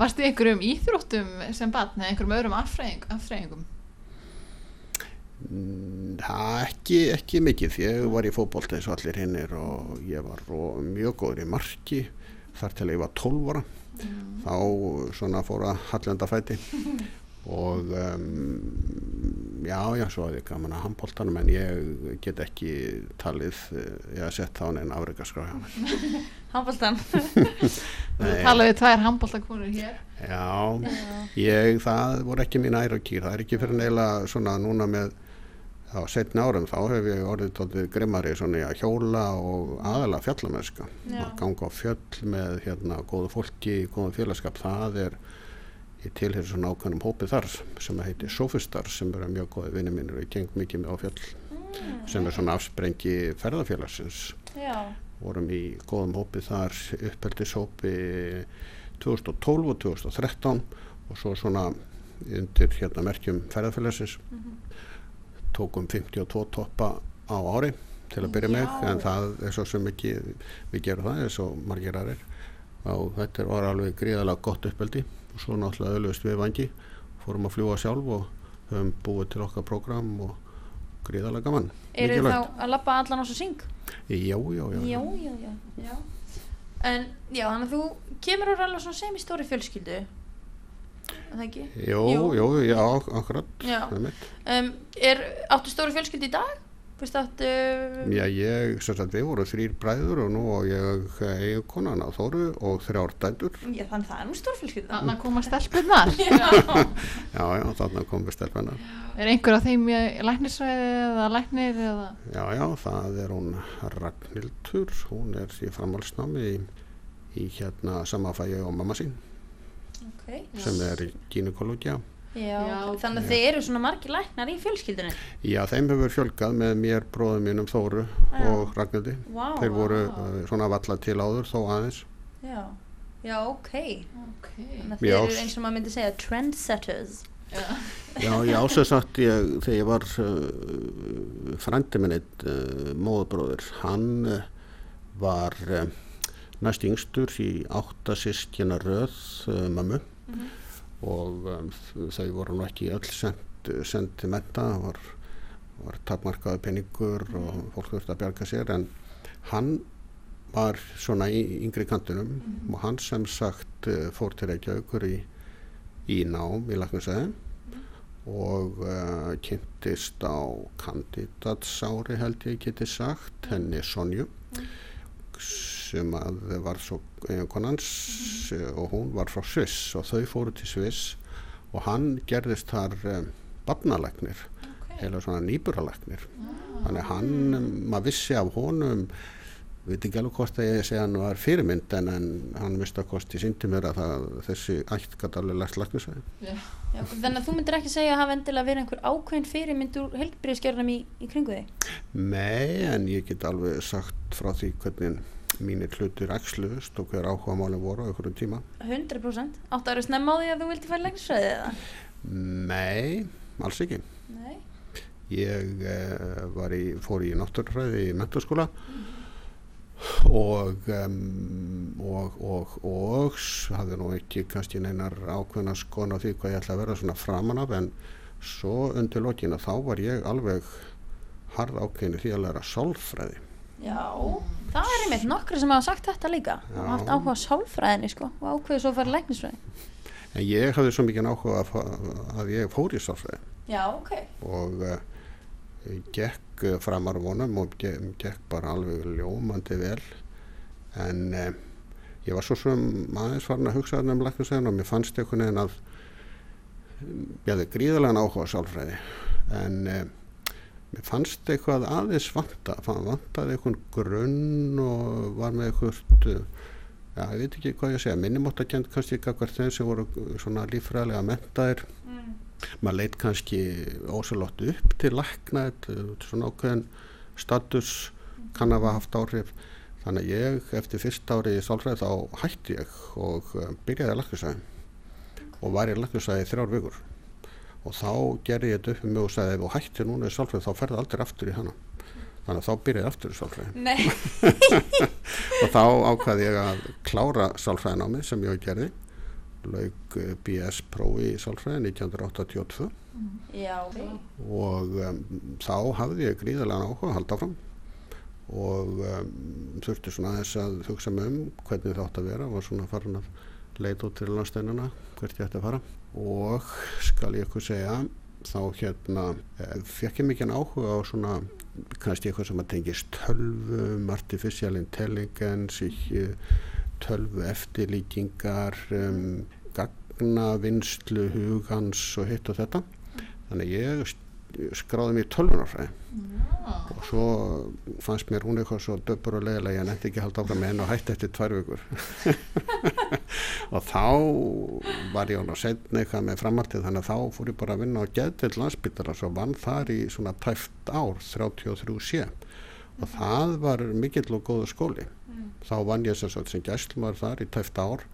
A: Varstu í einhverjum íþróttum sem barn eða einhverjum öðrum affræðing, affræðingum?
C: Mm, Það ekki, ekki mikið, ég var í fótbolta eins og allir hinnir og ég var mjög góður í marki þar til ég var 12 ára. Þá svona fór að hallenda fæti og um, já, já, svo hafði ég gaman að handboltanum en ég get ekki talið, eh, ég hef sett þá neina mér.
D: Handbóltan.
A: Þú talaði við tvær handbóltakonur hér.
C: Já, ég, það voru ekki mín ær og kýr, það er ekki fyrir neila svona núna með á setni árum þá hef ég orðið tóttið grimmari svona í að hjóla og aðalega fjallamennska
D: Já.
C: að ganga á fjöll með hérna góðu fólki í góðum félagskap, það er ég tilheyri svona ákveðnum hópi þar sem heitir Sofistar sem eru mjög góði vinni mínir og ég geng mikið með á fjöll sem er svona afsprengi ferðafélagsins.
D: Já.
C: vorum í góðum hópi þar uppeldishópi 2012 og 2013 og svo svona undir hérna merkjum ferðarfélagsins tókum 52 toppa á ári til að byrja með
D: Já.
C: en það er svo sem ekki við gerum það eins og margir aðrir. Og þetta var alveg gríðalega gott uppeldi svo náttúrulega öðlust við vangi fórum að fljúa sjálf og höfum búið til okkar program og gríðalega gaman
D: Eru þið þá að labba allan á svo syng?
C: Já, já, já,
D: Já, já, já. já. En, já, þannig að þú kemur úr alveg svona semistóri fjölskyldu. Er Það ekki?
C: Jú.
D: jú,
C: já, akkurat
D: Já. Um, er, áttu stóri fjölskyldu í dag? Vist áttu...
C: Já, ég, sem sagt, við vorum þrýr bræður og nú og ég eigi konana Þóru og þrjár dætur.
D: Já, þannig að það er nú fjölskylda.
A: Þannig að koma stelpunar.
C: Já, já, þarna kom við stelpennar.
A: Er einhver af þeim í læknisvæði eða læknir eða?
C: Já, já, það er hún Ragnhildur, hún er í framhalsnámi í, í hérna samafægi og mamma sín
D: Ok.
C: sem er í gynekologja.
D: Já,
A: Já,
D: þannig að þið eru svona margir læknar í fjölskyldunni.
C: Já, þeim hefur fjölgað með mér, bróðum mínum Þóru
D: Já.
C: og Ragnhildi.
D: Vá.
C: Þeir voru uh, svona valla til áður þó aðeins.
D: Já, já, ok.
A: Ok.
D: Þannig að þið
C: Já.
D: eru eins og maður myndi segja trendsetters.
C: Já, ég ásett sagt ég, þegar ég var uh, frændi minn eitt uh, móðbróður, hann uh, var uh, næst yngstur í áttasískina röð uh, mömmu og um, þau voru nú ekki öll send, send metta, það var, var takmarkaði peningur og fólk þurfti að bjarga sér en hann var svona í yngri kantinum og hann sem sagt uh, fór til Reykjavíkur í, í nám í Læknisæði og uh, kynntist á kandidatsári held ég geti sagt henni Sonju. Sem að var svo eiginkonans mm og hún var frá Sviss og þau fóru til Sviss og hann gerðist þar um, barnalæknir heila svona nýburalagnir þannig að hann, maður vissi af honum veit ekki alveg hvort að ég segja hann var fyrirmynd en, en hann vist að kosti síndi mér að það, þessi ætt gæti alveg lært læknisvæði
D: Já, þannig að þú myndir ekki segja að hafa endilega verið einhver ákveðin fyrirmynd úr heilbriðskjörnum í, í kringu þig.
C: Nei, en ég get alveg sagt frá því hvernig mínir hlutir axluðust og hver áhuga málum voru á einhverjum tíma.
D: 100% Áttu að vera snemma á því að þú vildi færa læknisfræði eða?
C: Nei, alls ekki.
D: Nei.
C: Ég var í, fór í náttúrfræði í menturskóla og, um, og og og hafði nú ekki kannski neinar ákveðna skon á því hvað ég ætla að vera svona framan af en svo undir lokina þá var ég alveg harð ákveðinu því að læra sálfræði
D: Já, það er einmitt nokkru sem hafa sagt þetta líka. Og haft áhuga sálfræðinni sko og ákveðu svo að fara læknisfræði.
C: En ég hafði svo mikið áhuga að, að ég fór í sálfræði.
D: Já, ok.
C: Og uh, gekk uh, framar vonum og gekk, bara alveg ljómandi vel. En uh, ég var svo sem aðeins farin að hugsa um læknisveginn og mér fannst einhvern veginn að ég hefði gríðarlega áhuga sálfræði. En uh, mér fannst eitthvað aðeins vanta fann- vantaði einhvern grunn og var með einhvert uh, já, ég veit ekki hvað ég segja minnumáttakend kannski eitthvað þeim sem voru svona líffræðilega mentaðir maður leit kannski ósalótt upp til er svona ákveðin status kann að hafa haft áhrif. Þannig að ég eftir fyrst ári í sálfræði þá hætti ég og uh, byrjaði að læknisæði og var í læknisæði í þrjár vikur og þá gerði ég þetta upp um mig og sagði ef þú hættir núna í sálfræði þá ferði aldrei aftur í hana. Þannig að þá byrjaði aftur í sálfræði. Og þá ákvaði ég að klára sálfræðinámið sem ég gerði lauk uh, BS prófi í sálfræði 1982
D: Já,
C: og um, þá hafði ég gríðarlega áhuga að halda fram og um, þurfti svona aðeins að hugsa mig um hvernig það átt að vera. Og svona farin að leita út til landsteinuna hvert ég ætti að fara og skal ég eitthvað segja þá hérna eh, fekk ég mikið áhuga á svona kannski eitthvað sem að tengist tölvum, artificial intelligence tölvu eftirlíkingar um, gagnavinnslu hugans og hitt og þetta. Þannig ég skráði mig í tölvunarfræði. Og svo fannst mér hún eitthvað svo döpur og leiðilega ég nefndi ekki að halda áfram með henn og hætti eftir tvær vikur. Og þá var ég án að setna eitthvað með framhaldið þannig að þá fór ég bara að vinna á geðdeild landsbytara svo vann þar í svona tæft ár 33 sé. Og það var mikill og góður skóli. Þá vann ég sem, sem gæslumar þar í tæft ár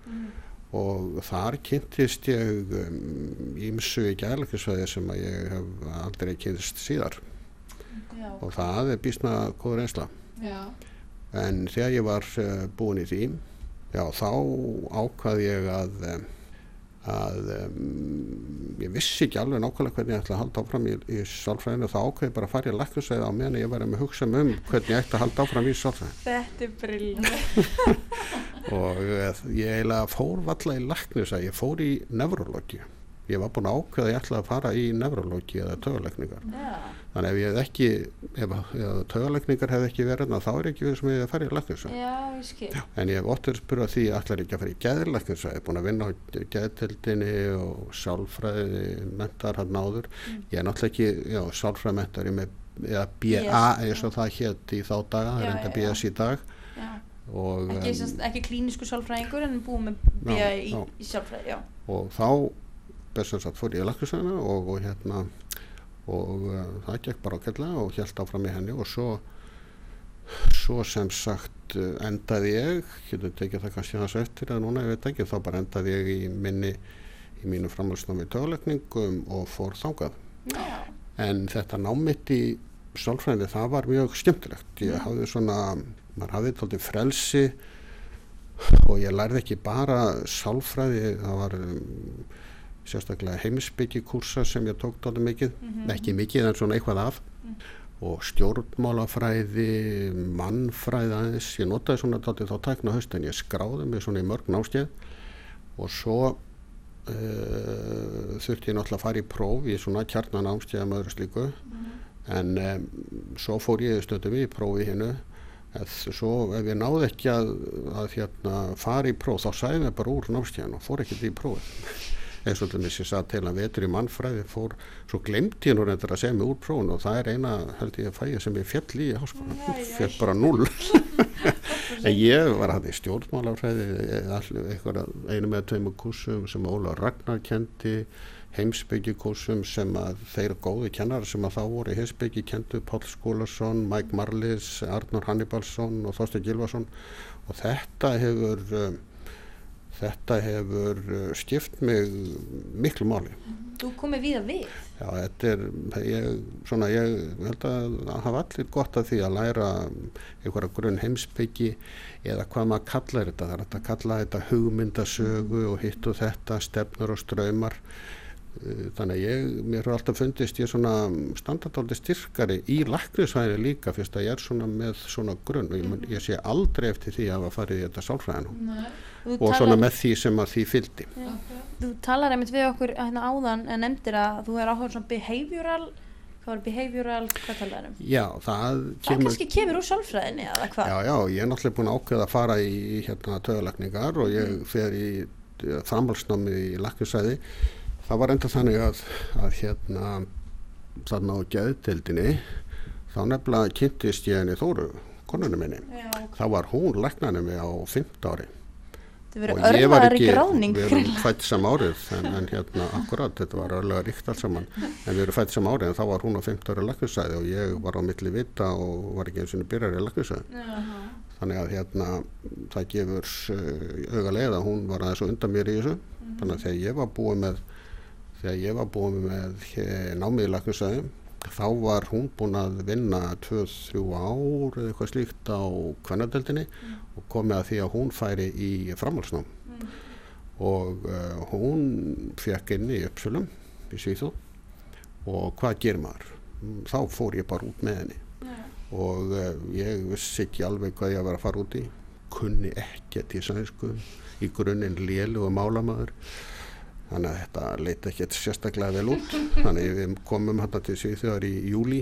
C: og þar kynntist ég um, ímsu í gæðlækisvæði sem að ég hef aldrei kynst síðar.
D: Já,
C: og það er bísna góður einsla en þegar ég var uh, búin í því já þá ákvað ég að um, að um, ég vissi ekki alveg nákvæmlega hvernig ég ætla að halda áfram í, í sálfræðinu. Þá ákveði bara að fara í læknisvæði á meðan ég var að hugsa um hvernig ég ætti að halda áfram í sálfræðinu.
D: Þetta er briljant
C: og eh, ég eiginlega fór valla í læknisvæði, ég fór í nevrologi ég var búin að ákveða að ég ætla að fara í nevrologi eða töguleikningar
D: Já,
C: þannig ef ég hef ekki ef, ef töguleikningar hefði ekki verið þá er ekki við sem ég hef farið í
D: ég skil.
C: En ég hef verið spurðað því ætlar ekki að fara í geðlæknisvæði, búin að vinna á geðtildinni og sálfræði mentar hann áður. Ég er náttúrulega ekki, já, sálfræði mentar, ég með, eða BA
D: BS,
C: eins og það hétt í þá daga, það er enda BS í dag. Og,
D: Ekki,
C: um,
D: semst, ekki klínisku sálfræðingur en búið með BA í, í sálfræði, já.
C: Og þá sagt fór í læknisvæðina og, og hérna og uh, það gekk bara ákveðlega og held áfram í henni og svo svo sem sagt uh, endaði ég, getur tekið það kannski hans eftir eða núna, ég veit ekki, þá bara endaði ég í minni í mínu framhaldsnámi töguleikningum og fór þangað.
D: Já,
C: en þetta námitt í sálfræðinni það var mjög skemmtilegt. Ég hafði svona, maður hafði tóltið frelsi og ég lærði ekki bara sálfræði það var um, sérstaklega heimisbyggi kursa sem ég tók tóltið mikið. Ekki mikið en svona eitthvað af. Og stjórnmálafræði mannfræði aðeins. Ég notaði svona tóltið þá tækna haust en ég skráði mig svona í mörg náskeið og svo uh, þurfti ég náttúrulega að fara í próf í svona kjarnan ámstíðum öðru slíku. En um, svo fór ég stundum í prófi hinnu svo ef ég náði ekki að, að hérna, fara í próf þá sæði mér bara úr námstíðan og fór ekkert í prófið eins og þess ég satt að vetur í mannfræði fór, svo glemti ég nú reyndar að segja mig úr prófun og það er eina held ég að fæja sem ég fjall í háskóla, fjall bara null en ég var hann í stjórnmálafræði einu með tveimu kursum sem Óla Ragnar kendi heimsbyggikursum sem að þeir góðu kennar sem að þá voru í heimsbyggi kendu Pál Skúlason, Mike Marlis Arnur Hannibalsson og Þorstein Gilvason og þetta hefur um, þetta hefur uh, skipt mig miklu máli.
D: Þú komið við að við?
C: Já, þetta er ég, svona, ég held að hafa allir gott af því að læra einhverja grunn heimsbyggi eða hvað maður kallar þetta. Það er að kalla þetta hugmyndasögu og hitt og þetta, stefnur og ströymar uh, þannig að ég, mér har alltaf fundist ég svona standardáldi styrkari í laknisvæðinu líka fyrst að ég er svona með svona grunn. Og ég, ég sé aldrei eftir því að hafa farið í þetta sálfræðinu
D: Þú
C: og svona með því sem að því fylgdi
D: Þú talar einmitt við okkur hérna áðan en nefndir að þú er áhuga svona behavioral hvað var behavioral, hvað talar um?
C: Já, það
D: Það kannski kemur úr sálfræðinni eða hvað?
C: Já, já, ég er náttúrulega búin að ákveða að fara í hérna töðalagningar og ég fer í framhalsnámi í lakkusæði. Það var enda þannig að, að hérna þarna á geðtildinni þá nefnilega kynntist ég henni Þóru, konunum minni.
D: Já, ok.
C: Þá var hún læknarni mig á 15 ári.
D: Þið verður
C: Og ég var
D: örlaðar í
C: ekki-
D: gráðning.
C: Við erum fætt sam árið en, en hérna akkurat, þetta var örlega ríkt allt saman. En við erum fætt sam árið en þá var hún á 15 ári lakkusæði og ég var á milli vita og var ekki eins og byrjar í lakkusæði þannig að hérna það gefur uh, auga leið að hún var aðeins og undan mér í þessu. Þannig að þegar ég var búið með þegar ég var búið með hér, námið í lakkusæði þá var hún búin að vinna 2-3 ár eða eitthvað slíkt á kvennadeldinni og komið að því að hún færi í framhalsnám og uh, hún fekk inn í Uppsölum í Svíþó og hvað gerir maður? Mm, Þá fór ég bara út með henni. Og uh, ég vissi ekki alveg hvað ég var að fara út í. Kunni ekkert í sænsku. Í grunninn lélu og málamaður. Þannig að þetta leita ekkert sérstaklega vel út. Þannig að við komum hérna til Svíþjóðar í júli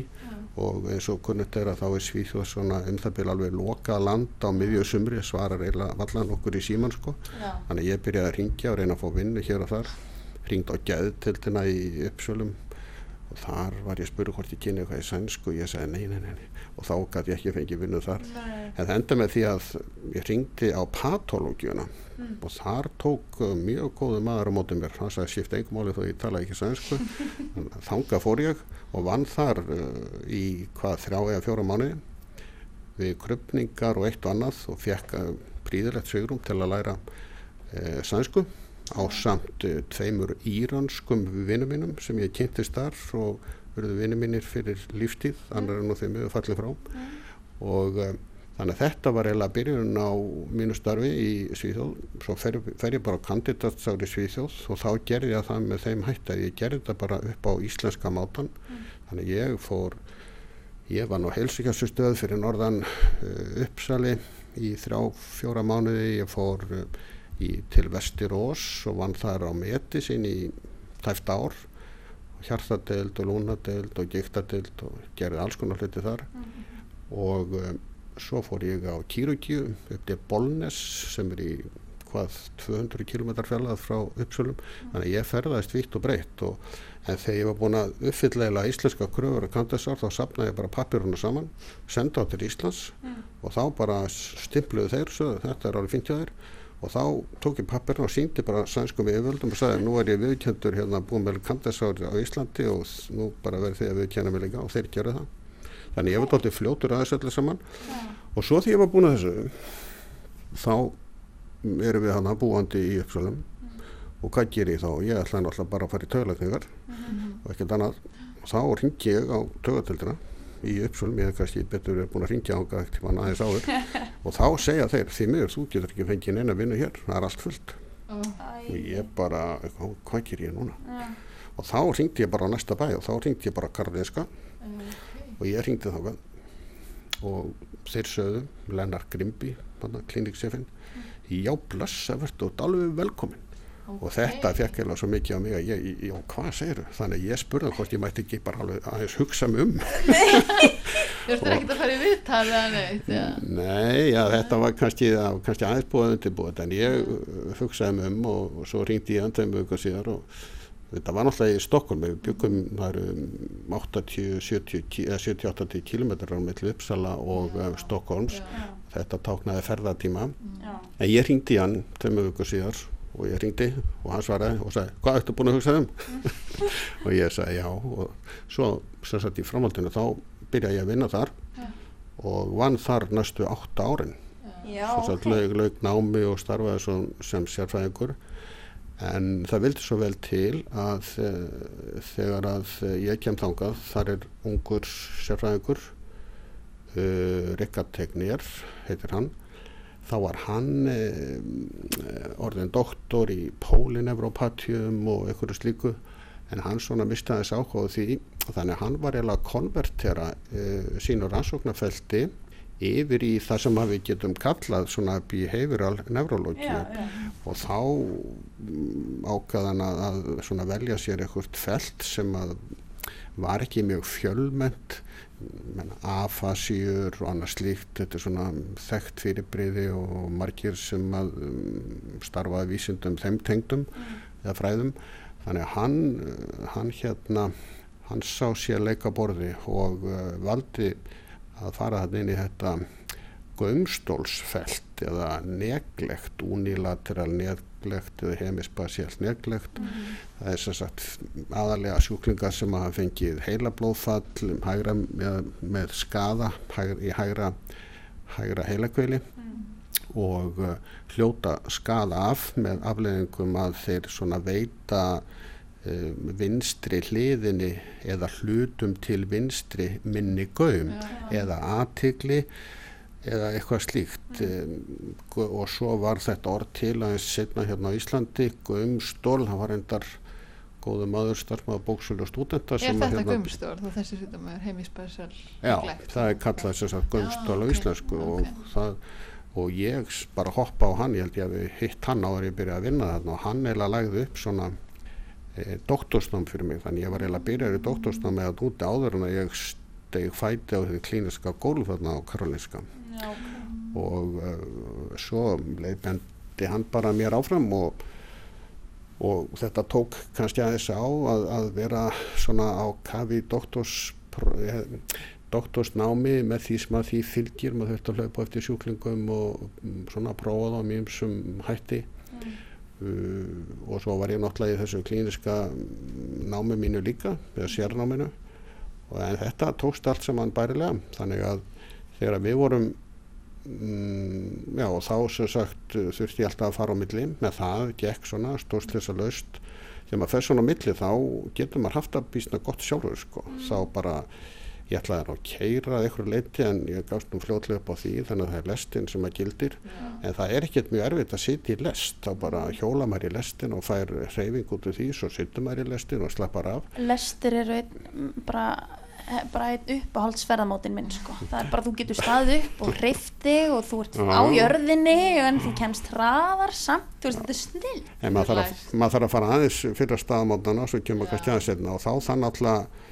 C: og eins og kunnut er að þá er Svíþjóð svona um það byrja alveg loka land á miðju sumri svarar eiginlega vallan okkur í síman sko
D: Já.
C: þannig ég byrjaði að ringja og reyna að fá vinnu hér og þar ringd á gæðtildina í Uppsölum og þar var ég að spura hvort ég kynni eitthvað í sænsku og ég sagði nei, nei, nei, nei. Og þá gæti ég ekki fengið vinnu þar. En það enda með því að ég ringdi á patológiuna og þar tók uh, mjög góðu maður á móti mér. Hann sagði skipta engum máli þó ég tala ekki sænsku. Þanga fór ég og vann þar uh, í hvað þrjá eða fjóra mánuði við krupningar og eitt og annað og fekk uh, príðilegt svigrum til að læra uh, sænsku á samt uh, tveimur íranskum vinnum mínum sem ég kynntist þar og verðu vinnum mínir fyrir líftíð, annar er nú þeim við fallið frá. Og uh, þannig að þetta var eiginlega byrjun á mínu starfi í Svíþjóð. Svo fer, fer ég bara á kandidatsári Svíþjóð og þá gerði ég það með þeim hætti að ég gerði þetta bara upp á íslenska mátan þannig að ég fór ég var nú heilsíkjasustöð fyrir norðan uh, Uppsali í þrjá, fjóra mánuði. Ég fór uh, í, til Vestirós og vann þar á meti sín í tæft ár hjartadeild og lúnadeild og giktadeild og gerði alls konar hluti þar. Og um, svo fór ég á Kírugju upp til Bolnes sem er í hvað 200 km fjallað frá Uppsölum. Þannig að ég ferðaðist vitt og breytt og, en þegar ég var búin að uppfyllega íslenska kröfur og kandasár þá sapnaði ég bara pappiruna saman senda á til Íslands og þá bara stimpluðu þeir svo þetta er alveg fint hjá þeir og þá tók ég pappirna og síndi bara sænskum yfirvöldum og sagði nú er ég viðkjöndur hérna búin með kandasár á Íslandi og nú bara verður þið að viðkjanna mig líka. Og þeir gerðu það. Þannig ég var tóttið fljótur aðeins öllu saman. Og svo því ég var búin að þessu þá erum við hann búandi í Uppsölum og hvað ger ég þá? Ég ætlaði náttúrulega bara að fara í tögulegningar og ekkert annað. Og þá ringi ég á tögatildina í Uppsölum, ég hef kannski betur verið búin að ringja ánga ekkert mann aðeins áður. Og þá segja þeir, því miður, þú getur ekki fengið neina vinnu hér, það er allt fullt. Og ég bara, "Hvað- hvað ger ég núna? og þá ringdi ég bara á næsta bæ og þá ringdi ég bara Karlinska og ég ringdi þá og þeir sögðu Lennart Grimby, kliníksefinn já blessa verður þú ert velkomin og þetta fekk eða svo mikið á mig að ég, já hvað segir þannig að ég spurði hvort ég mætti ekki bara alveg aðeins hugsa mig um.
A: Þú ert ekki að fara í viðtal eða neitt, já.
C: Nei, já, þetta var kannski, kannski aðeins búið undirbúið en ég uh, hugsaði mig um og, og svo ringdi ég andaði mig ykkur síðar og þetta var náttúrulega í Stokkólm við byggum það eru 70-80 kilometrar á milli Uppsala og uh, Stokkólms þetta táknaði ferðartíma en ég ringdi hann tveimur ykkur síðar og ég ringdi og hann svaraði og sagði hvað ertu búin að hugsa um? Og ég sagði já. Og svo sem sagt í framhaldinu þá byrjaði ég að vinna þar og vann þar næstu átta árin.
D: Já,
C: sem sagt laug, laug námi og starfaði sem, sem sérfræðingur. En það vildi svo vel til að uh, þegar að ég kem þangað þar er ungur sérfræðingur uh, Rikard Tegnér heitir hann þá var hann uh, orðin doktor í pólinevropatjum og einhverju slíku en hann svona mistaði þess áhuga því. Þannig hann var eiginlega að konvertera uh, sínu rannsóknarfelti yfir í það sem við getum kallað svona behavioral neurology. Og þá ákvaðan að, svona velja sér eitthvað felt sem að var ekki mjög fjölment afasíur og annað slíkt þetta er svona þekkt fyrirbriði og margir sem að um, starfaði vísindum þeim tengdum eða fræðum. Þannig að hann, hann hérna hann sá sér leika borði og uh, valdi að fara hann inn í þetta gömstólsfelt eða neglegt, unilateral neglegt eða hemispasialt neglegt mm -hmm. það er sem sagt aðalega sjúklingar sem hafa fengið heilablóðfall hægra, með, með skada hægra, í hægra, hægra heilakveili mm. og uh, hljóta skada af með afleðingum að þeir svona veita um, vinstri hliðinni eða hlutum til vinstri minni gaum
D: Já.
C: eða aðtigli eða eitthvað slíkt um, og svo var þetta orð til aðeins setna hérna á Íslandi. Gaumstól, það var endar góðu maður starfmaður bóksölu og stúdenta
A: Er þetta
C: hérna,
A: gumstór þá þessi sýtum er heimisspecial
C: Já, það er kallað sem sagt gaumstól á
A: ok,
C: íslensku
A: ok.
C: og það og ég bara hoppa á hann, ég held ég að við hitt hann áður ég byrjaði að vinna þarna og hann eiginlega lagði upp svona e, doktorsnám fyrir mig, þannig ég var eiginlega byrjaði í doktorsnám með að úti áður en að ég steg fæti á því klíniska gólf þarna á Karolinska
D: Já,
C: og uh, svo leiðbendi hann bara mér áfram og, og þetta tók kannski aðeins á að, að vera svona á kafi doktors, eh, doktorsnámi með því sem að því fylgir. Maður þurfti að hlaupa eftir sjúklingum og mm, svona prófa það á mjög sem hætti. Uh, og svo var ég náttúrulega í þessu klíniska mm, námi mínu líka eða sérnáminu. En þetta tókst allt saman bærilega. Þannig að þegar við vorum mm, já og þá sem sagt þurfti ég alltaf að fara á milli. Með það gekk svona stórslisa laust þegar maður fer svona á milli þá getur maður haft að býsna gott sjálfur sko. þá bara ég ætlaði að keira að einhverju leiti en ég gafst nú fljótlega upp á því þannig að það er lestin sem að gildir. En það er ekkert mjög erfitt að sitja í lest. Þá bara hjóla maður í lestin og fær hreyfing út úr því, svo sittur maður í lestin og slappar af.
D: Lestir eru einn, bara bara einn uppáhaldsferðamótin minn sko. það er bara þú getur staðið upp og hreift þig og þú ert á jörðinni en þú kemst hraðar samt. Þú veist þetta er snill
C: en maður þarf, að, maður þarf að fara aðeins fyrir staðamótana svo kemur kannski aðeins setna og þá þannig alltaf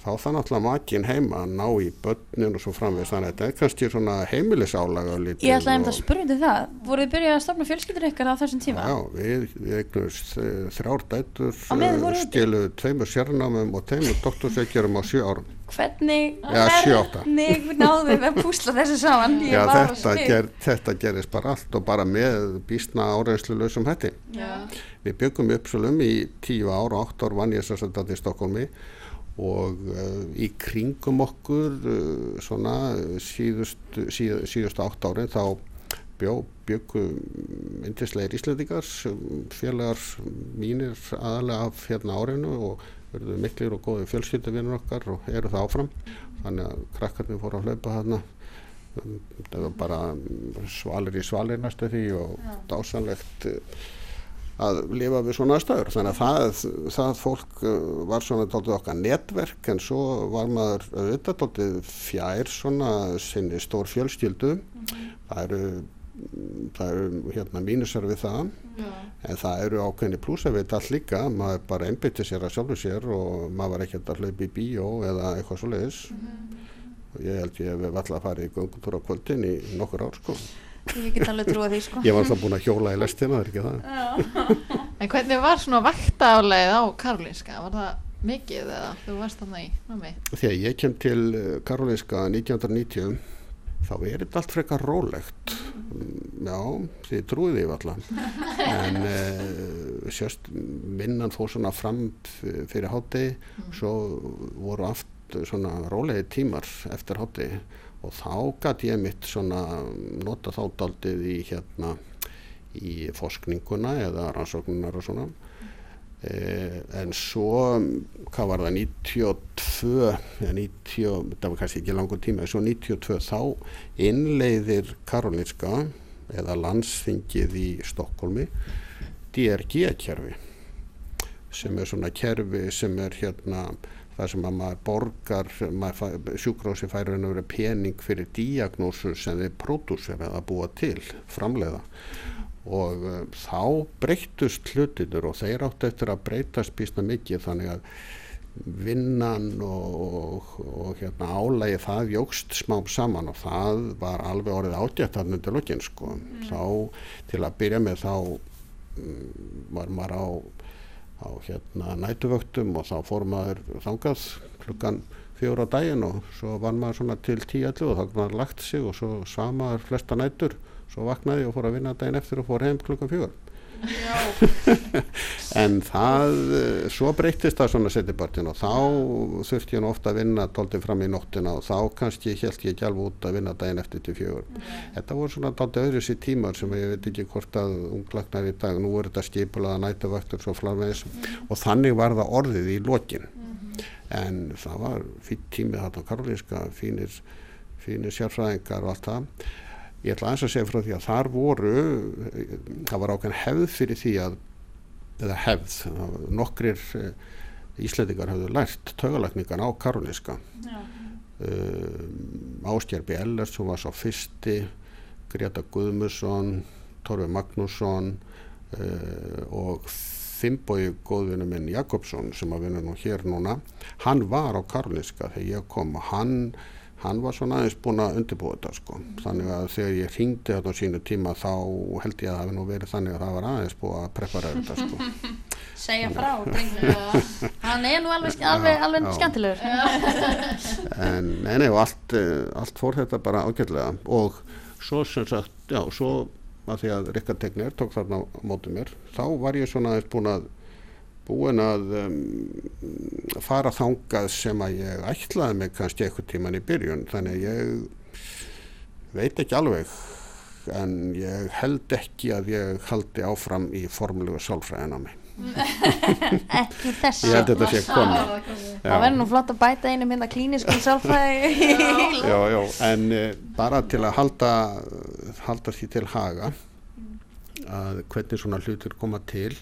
C: þá þannig alltaf makin heima að ná í börnin og svo framvegst þannig að þetta er kannski svona heimilisálaga lítið
D: ég ætlaði að
C: og-
D: spyrja um það. Voruð þið byrjað að stofna fjölskyldur ykkar á þessum tíma?
C: Já, við, við eignumst uh, þrjár dætur,
D: úti?
C: stilu tveimur sérnámum og tveimur doktorsveikjarum á sjö árum.
D: Hvernig
C: átta.
D: hvernig náðum við að púsla þessu saman
C: Já, þetta, ger, þetta gerist bara allt og bara með býstna áreinslu lausum hætti.
A: Já.
C: Við byggum uppsölum í tíu ár og átt ár vann ég þess að þetta í Stokkólmi og uh, í kringum okkur uh, svona síðust, síð, síðustu átt árin þá bjó, byggu myndislegir Íslandingar félagar mínir aðalega af hérna árinu og verðu miklir og góði fjölskyldavinnur okkar og eru það áfram. Þannig að krakkarnir fóru að hlaupa þarna. Um, það var bara um, svalir í svalir næstu því og dásanlegt uh, að lifa við svona aðstæður. Þannig að það, það fólk uh, var svona tóltið okkar netverk en svo var maður auðvitað tóltið fjær svona sinni stór fjölskyldu það eru það eru hérna mínusar við það.
D: Já.
C: en það eru ákveðni plúsa við þetta allt líka. Maður bara einbytti sér að sjálfu sér og maður var ekkert að hlaupa í bíó eða eitthvað svo leiðis og ég held ég hef alltaf farið í göngutúr á kvöldin í nokkur ár sko.
D: Ég get alveg trúið því sko.
C: Ég var alltaf búin að hjóla í lestina, það er ekki það?
A: En hvernig var svona vaktaálegið á Karolinska? Var það mikið eða þú varst í námi?
C: þegar ég kem til Karolinska 1990 þá er þetta allt frekar rólegt. Mm, já, þið trúið því alltaf en uh, sjöst minnan fór svona fram fyrir hátegi svo voru aft svona rólegi tímar eftir hátegi og þá gæti ég mitt svona nota þá daldið í hérna í forskninguna eða rannsóknunar og svona. Eh, en svo hvað var það 92 eða 90, það var kannski ekki langur tíma en svo 92 þá innleiðir Karolinska eða landsþingið í Stokkólmi DRG-kerfi sem er svona kerfi sem er hérna það sem að maður borgar sjúkrósi færi að vera pening fyrir diagnósu sem þeir pródúsera að búa til, framleiða og uh, þá breyttust hlutinur og þeir áttu eftir að breytast býstna mikið þannig að vinnan og, og, og hérna álægi það jógst smám saman og það var alveg orðið ágætt hann undir lokin sko. Þá til að byrja með þá mm, var maður á, á hérna nætuvöktum og þá fór maður þangað klukkan fjóra á daginn og svo var maður til 10-11 og þá var maður lagt sig og svo samaður flesta nætur svo vaknaði og fór að vinna daginn eftir og fór heim klukkan fjór en það svo breytist það svona setjabartin og þá þurfti ég nú ofta að vinna tóltið fram í nóttina og þá kannski held ég ekki alveg út að vinna daginn eftir til fjögur. Þetta voru svona tóltið öðru sér tímar sem ég veit ekki hvort að unglagnar í dag nú er þetta skipulaða svo flarmeðis og þannig var það orðið í lokin. En það var fýtt tímið þarna á Karolinska fínir, fínir sérfræðingar og allt það ég ætla aðeins að segja frá því að þar voru það var ákveðin hefð fyrir því að eða hefð, nokkrir uh, Íslandingar hafðu lært taugalækningan á Karolinska um, Ástjær B. Ellert sem var svo fyrsti Greta Guðmusson Torfi Magnússon uh, og Fimboi góðvinu minn Jakobsson sem að vinna nú hér núna hann var á Karolinska þegar ég kom. Og hann hann var svona aðeins búin að undirbúa þetta sko. þannig að þegar ég hringdi þetta á sínu tíma þá held ég að það hefði nú verið þannig að það var aðeins búið að prepara þetta sko.
D: Segja frá. Hann er nú alveg, alveg, alveg
C: já.
D: skemmtilegur
C: en nei, nei, og allt, eh, allt fór þetta bara ágætlega og svo sem sagt, já, svo að því að Rikard Tegner tók þarna á móti mér þá var ég svona aðeins búin að búin að um, fara þangað sem að ég ætlaði mig kannski eitthvað tíman í byrjun. Þannig að ég veit ekki alveg en ég held ekki að ég haldi áfram í formlegu sálfræðin á mig
D: Ekki þessu
C: ég held þetta sé komið.
D: Það verður nú flott að bæta einu mynda klíniskum sálfræði.
C: Já, já, en uh, bara til að halda, halda því til haga að hvernig svona hlutir koma til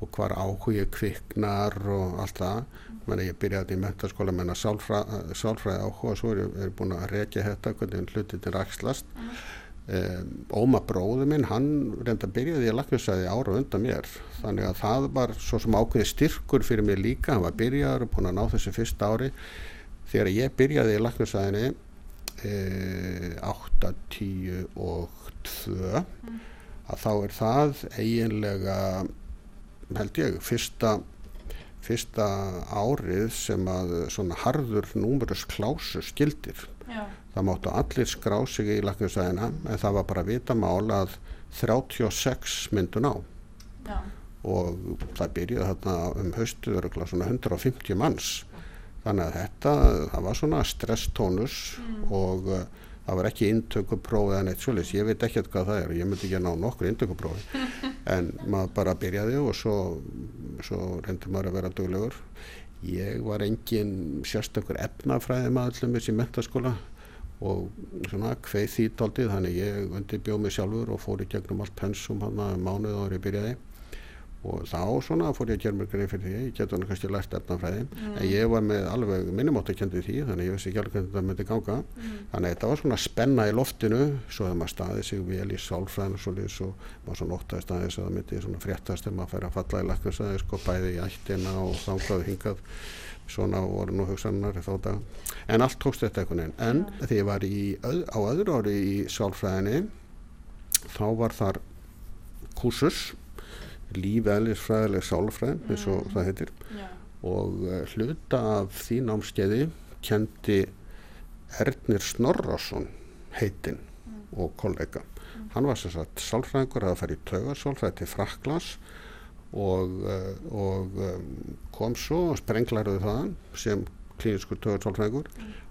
C: og hvar áhugi kviknar og allt það. Meni, ég byrjaði í mentaskóla með sálfræði, sálfræði áhuga svo er ég búin að rekja þetta hvernig hlutir til rækslast. Um, Óma bróður minn hann reynda byrjaði í laknisæði ára undan mér. Þannig að það var svo sem ákveði styrkur fyrir mér líka. Hann var byrjaður og búin að ná þessi fyrsta ári. Þegar ég byrjaði í laknisæðinni e, 8, 10 og 2 að þá er það eiginlega held ég fyrsta fyrsta árið sem að svona harður númerus klásu skildir.
D: Já,
C: það máttu allir skrá sig í laknisæðina en það var bara vita mál að 36 myndu ná.
D: Já,
C: og það byrjaði þarna um haustu örugla svona 150 manns. Þannig að þetta, það var svona stresstónus og uh, það var ekki inntökuprófið eða neitt svolítið, ég veit ekkert hvað það er. Ég myndi ekki að ná nokkur inntökuprófi. En maður bara byrjaði og svo, svo reyndi maður að vera duglegur. Ég var engin sérstakur efnafræði maður allir með þessi mentaskóla og svona kveið því daldið þannig ég undirbjóð mig sjálfur og fór í gegnum allt pensum hann að mánuð ári byrjaði og þá svona fór ég að gera mér greið fyrir því ég getur hann kannski lært efnafræði en ég var með alveg minnumáttakjöndi því þannig ég vissi ekki alveg hvernig þetta myndi ganga. Þannig að þetta var svona spenna í loftinu svo hefði maður staðið sig vel í sálfræðin og svo líðis og maður svona óttaði staðis að það myndi svona fréttast þegar maður færi að falla í lakkarsæði sko bæði í ættina og þangað hingað. Svona voru nú dag en allt tókst þetta einhvern veginn. En kúsus lífeðlisfræðileg sálfræðin eins og það heitir.
D: Já.
C: og uh, hluta af því námskeiði kendi Ernir Snorrason heitinn og kollega. Hann var sem sagt sálfræðingur að fara í taugarsálfræði til Fraklands og, uh, og um, kom svo og sprenglaruði þaðan sem klíniskur taugarsálfræðingur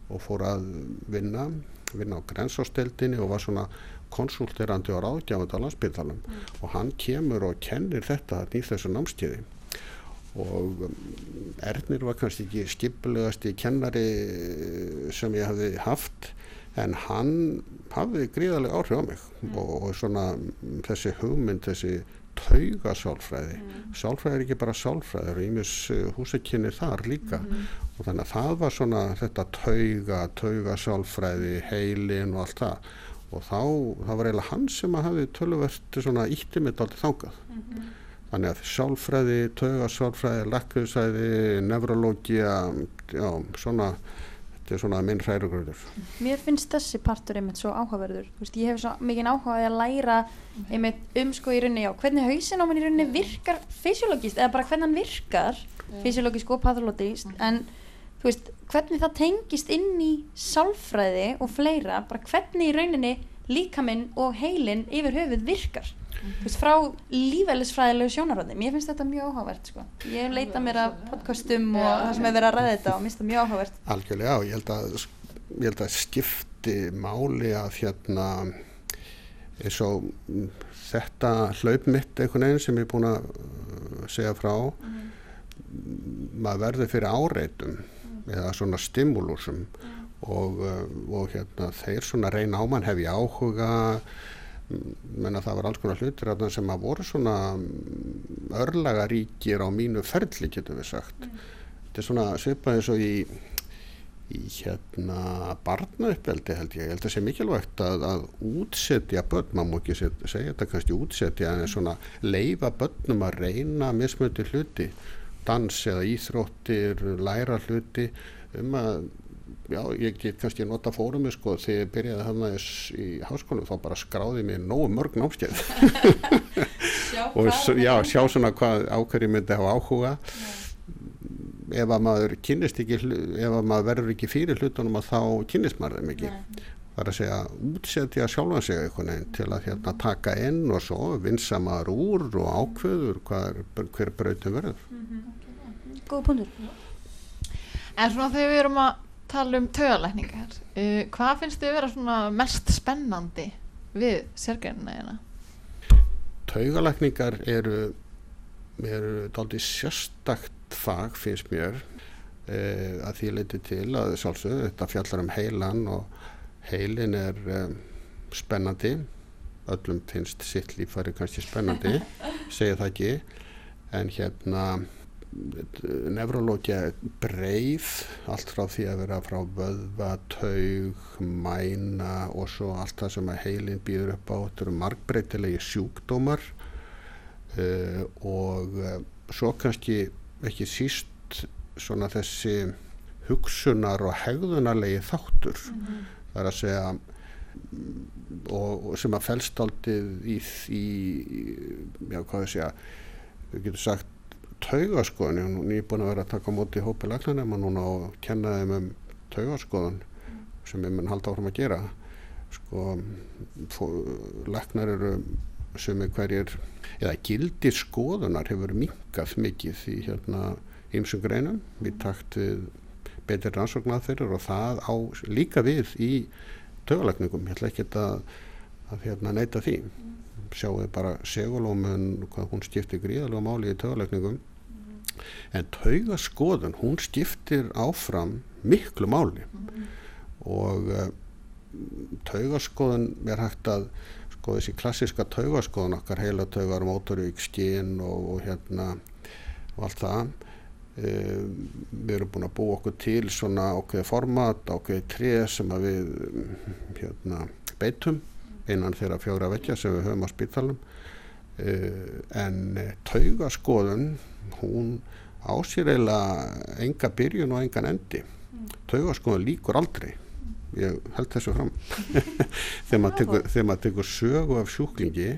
C: og fór að vinna vinna á grensásteldinni og var svona konsulterandi og ráðgjafandi á landsbyggðalum og hann kemur og kennir þetta í þessu námskeiði. Og um, Ernir var kannski ekki skipulegasti kennari eh, sem ég hafði haft en hann hafði gríðarlega áhrif á mig og, og svona mm, þessi hugmynd, þessi tauga sálfræði sálfræði er ekki bara sálfræði það eru ímis húsakinni þar líka. Og þannig að það var svona þetta tauga, tauga sálfræði heilin og allt það og þá, það var eiginlega hann sem að hafi töluvert svona ítti mitt aldrei þangað. Þannig að sálfræði, tauga sálfræði, lakriðsæði, nevrológia, já, svona, þetta er svona minn hrærugröður.
D: Mér finnst þessi partur einmitt svo áhugaverður. Þú veist, ég hef svo mikið áhuga á því að læra einmitt um sko í rauninni, já, hvernig hausin á mann í rauninni virkar fysiologist eða bara hvernig hann virkar fysiologist og pathologist en veist, hvernig það tengist inn í sálfræði og fleira bara hvernig í rauninni líkaminn og heilin yfir höfuð virkar. Þú veist, frá lífælisfræðilegu sjónarhóndi mér finnst þetta mjög áhugavert sko. ég hef leitað mér að podcastum og það sem hefur verið að ræða þetta og mér finnst þetta mjög áhugavert.
C: Algjörlega, og ég held að, ég held að skipti máli að hérna, eins og mm, þetta hlaup mitt einhvern veginn sem ég er búin að uh, segja frá, maður verður fyrir áreitum eða svona stimulusum og, uh, og hérna, þeir svona reyna á mann hef ég áhuga menna það var alls konar hlutir þarna sem að voru svona mm, örlagaríkir á mínu ferli getum við sagt. Þetta er svona svipað eins og í í hérna barnauppeldi held ég, ég held að það sé mikilvægt að, að útsetja börn, maður má ekki segja þetta kannski útsetja en svona leifa börnum að reyna mismöndi hluti, dans eða íþróttir, læra hluti um að já, ég get kannski nota fórumi sko þegar ég byrjaði þarna í háskólu þá bara skráði mér nógu mörg námskeið. Og já, sjá svona hvað ákverju myndi hafa áhuga. Ef að maður kynnist ekki ef að maður verður ekki fyrir hlutunum að þá kynnist maður þeim ekki. Það er að segja útsetja sjálfan sig einhvern veginn til að hérna, taka inn og svo vinsa maður úr og ákveður hvað er, hver brautum verður
D: góð punktur.
A: En svona þegar við erum að tala um taugalækningar, uh, hvað finnst þið vera svona mest spennandi við sérgreinina hérna?
C: taugalækningar eru eru dálítið sérstakt fag finnst mér eh, að því leiti til að sjálfsögðu þetta fjallar um heilan og heilin er um, spennandi. Öllum finnst sitt líffæri kannski spennandi segja það ekki. En hérna nefrológia er breið allt frá því að vera frá vöðva, taug, mæna og svo allt það sem að heilin býður upp á. Þetta eru margbreytilegi sjúkdómar uh, og uh, svo kannski ekki síst svona þessi hugsunar og hegðunarlegi þáttur. Það er að segja mm, og, og sem að felst aldrei í því já hvað ég segja við getum sagt taugaskoðun. Ég er nýbúin að vera að taka móti í hópi lagnanema núna og kenna þeim um taugaskoðun sem ég mun halda áfram að gera. Sko fó- lagnar eru sumi hverjir eða gildir skoðunar hefur minkað mikið í hérna ýmsum greinum í takt við betri rannsóknaðferður og það á líka við í taugalækningum. Ég ætla ekki að, að hérna, neita því. Sjáu bara segulómun hún skiptir gríðalega máli í taugalækningum en taugaskoðun hún skiptir áfram miklu máli. Og uh, taugaskoðun er hægt að sko þessi klassiska taugaskoðun okkar heila taugar, mótorík, skinn og, og hérna og allt það um, við erum búin að búa okkur til svona okkur format, okkur tré sem við hérna, beitum innan þeirra fjóra vekkja sem við höfum á spítalum uh, en taugaskoðun hún ásýr eiginlega enga byrjun og engan endi. Taugaskoðun líkur aldrei. Ég held þessu fram. Þegar maður tekur, maður tekur sögu af sjúklingi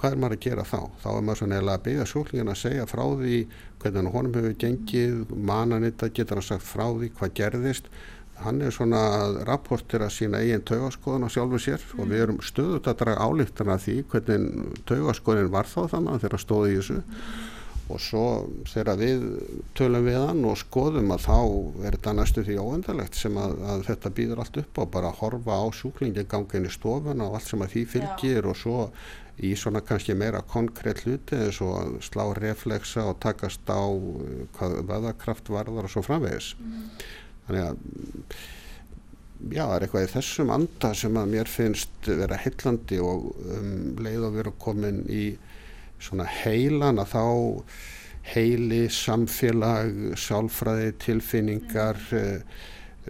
C: hvað er maður að gera þá? Þá er maður svona eiginlega að byggja sjúklingin að segja frá því hvernig honum hefur gengið mananitta getur hann sagt frá því hvað gerðist. Hann er svona að rapportera sína eigin taugaskoðun á sjálfu sér og við erum stöðut að draga álíktana því hvernig taugaskoðin var þá þannig þegar hann stóði í þessu og svo þegar við tölum við hann og skoðum að þá er þetta næstu því óendalegt sem að, að þetta býður allt upp á bara að horfa á sjúklingin gangin í stofuna og allt sem að því fylgir Já. og svo í svona kannski meira konkrétt hluti eins og slá reflexa og takast á uh, hvað veðakraft varðar og svo framvegis mm. þannig að já, það er eitthvað í þessum anda sem að mér finnst vera heillandi og um, leið að vera komin í svona heilan að þá heili, samfélag, sálfræði, tilfinningar uh,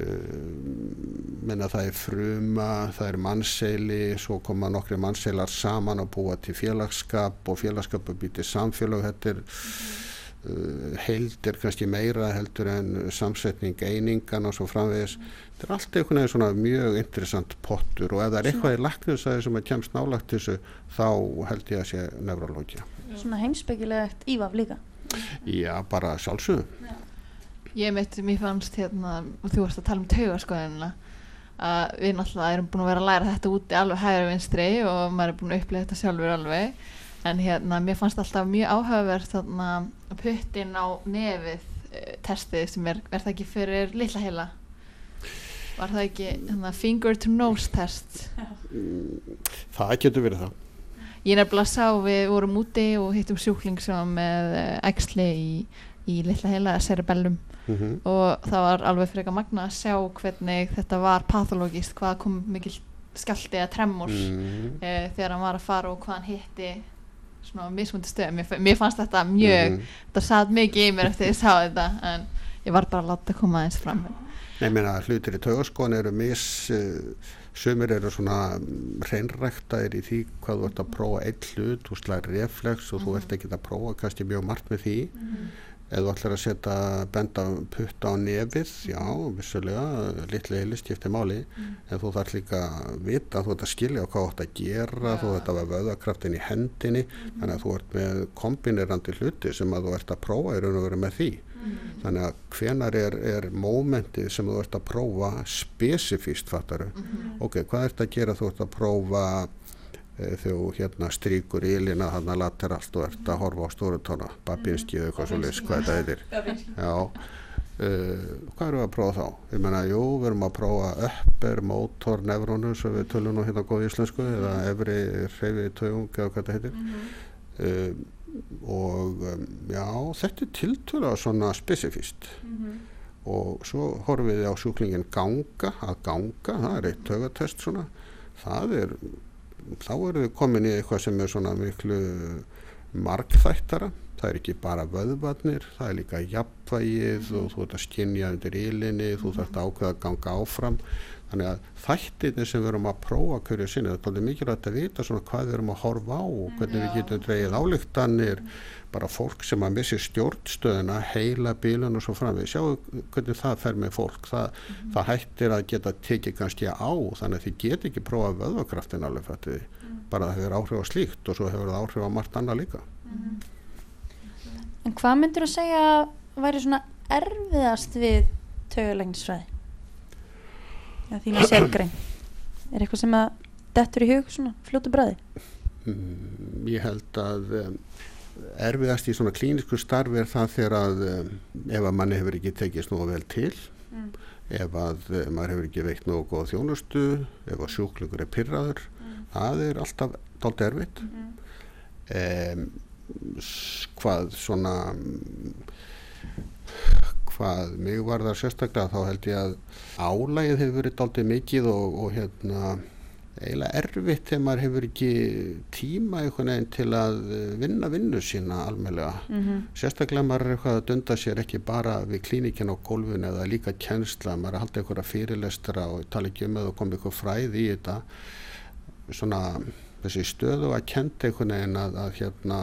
C: uh, menna það er fruma, það er mannsseili, svo koma nokkri mannsseilar saman og búa til félagskap og félagskap er býtið samfélag, þetta er uh, heild er kannski meira heldur en samsetning einingan og svo framvegis. Þetta er allt einhvern veginn svona mjög interessant pottur og ef það er eitthvað í lakninsæði sem að kemst nálagt þessu þá held ég að sé neurológia
D: Svona heimsbyggilegt ívaf líka.
C: Já, bara sjálfsögum
A: Ég mitt, mér fannst hérna og þú varst að tala um taugaskoðinina að við náttúrulega erum búin að vera að læra þetta úti alveg hægur vinstri og maður er búin að upplega þetta sjálfur alveg en hérna mér fannst alltaf mjög áhugavert þarna puttin á nefið uh, testið sem er, er það ekki fyrir litla heila? Var það ekki hérna, finger to nose test?
C: Það getur verið það.
A: Ég nefnilega sá við vorum úti og hittum sjúkling sem með ægsli í, í litla heila cerebellum. Mm -hmm. og það var alveg eitthvað magna að sjá hvernig þetta var pathologist, hvað kom mikil skalti eða tremors mm -hmm. e, þegar hann var að fara og hvað hann hitti svona mismundi stöð mér, mér fannst þetta mjög, mm -hmm. þetta satt mikið í mér eftir að ég sá þetta en ég var bara að láta koma aðeins fram
C: Nei, ég meina hlutir í taugaskon eru mis uh, Sumir eru svona hreinræktaðir í því hvað þú ert að prófa eitt hlut, þú slæðir reflex og mm -hmm. þú ert ekki að prófa kannski mjög margt með því mm -hmm. Eða ætlar að setja benda putta á nefið, já, vissulega litli heili skiptir máli. Mm. En þú þarf líka að vita, þú ert að skilja á hvað þú ert að gera, ja. þú ert að hafa vöðakraftin í hendinni, þannig að þú ert með kombinerandi hluti sem að þú ert að prófa í raun og veru með því. Mm. þannig að hvenar er, er mómentið sem þú ert að prófa spesifíst fattaru mm -hmm. ok, hvað ert að gera? Þú ert að prófa þú hérna stríkur ílina þannig að lateralt og ert að horfa á stórutóna babinski eða eitthvað svolítið hvað þetta heitir. Já. Uh, hvað eru við að prófa þá? Ég menna, jú, við erum að prófa upper motor nefrónu sem við tölum nú hérna góð íslensku eða efri hreyfið tögung eða hvað þetta heitir. Mm -hmm. uh, og um, já, þetta er tiltöla svona spesifíst mm -hmm. og svo horfum við á sjúklingin ganga, að ganga það er eitt tögatest svona. Það er, þá erum við komin í eitthvað sem er svona miklu markþættara það er ekki bara vöðvarnir, það er líka jafnvægið mm og þú ert að skinja undir ílinni, þú þarfst að ákveða að ganga áfram. Þannig að þættirni sem við erum að prófa hverju sinni, þetta er mikilvægt að vita svona hvað við erum að horfa á og hvernig Já. við getum dreigið álíktanir bara fólk sem að missi stjórnstöðuna heila bílun og svo framvið sjáu hvernig það fer með fólk það, mm -hmm. það hættir að geta tekið kannski á þannig að þið get ekki prófa vöðvakraftin alveg fættið, mm -hmm. bara það hefur áhrif á slíkt og svo hefur það áhrif á margt annað líka mm -hmm.
D: En hvað myndur þú segja að væri svona erfiðast við tögulegnisfræði? þína sérgrein er eitthvað sem að dettur í hug svona fljótu bræði
C: mm, ég held að um, erfiðast í svona klínisku starfi er það þegar að um, ef að manni hefur ekki tekist nú vel til mm. ef að um, maður hefur ekki veikt nú góð þjónustu ef að sjúklingur er pyrraður mm. það er alltaf dold erfitt -hmm. hvað svona hvað mig var það sérstaklega þá held ég að álægið hefur verið daldið mikið og, og hérna eiginlega erfitt þegar maður hefur ekki tíma einhvern veginn til að eh, vinna vinnu sína almennlega
D: Mhm.
C: sérstaklega maður er eitthvað að dunda sér ekki bara við klínikin á gólfinu eða líka kjensla, maður er að halda einhverja fyrirlestra og tala ekki um að það kom eitthvað fræði í þetta svona þessi stöðu að kent einhvern veginn að, að hérna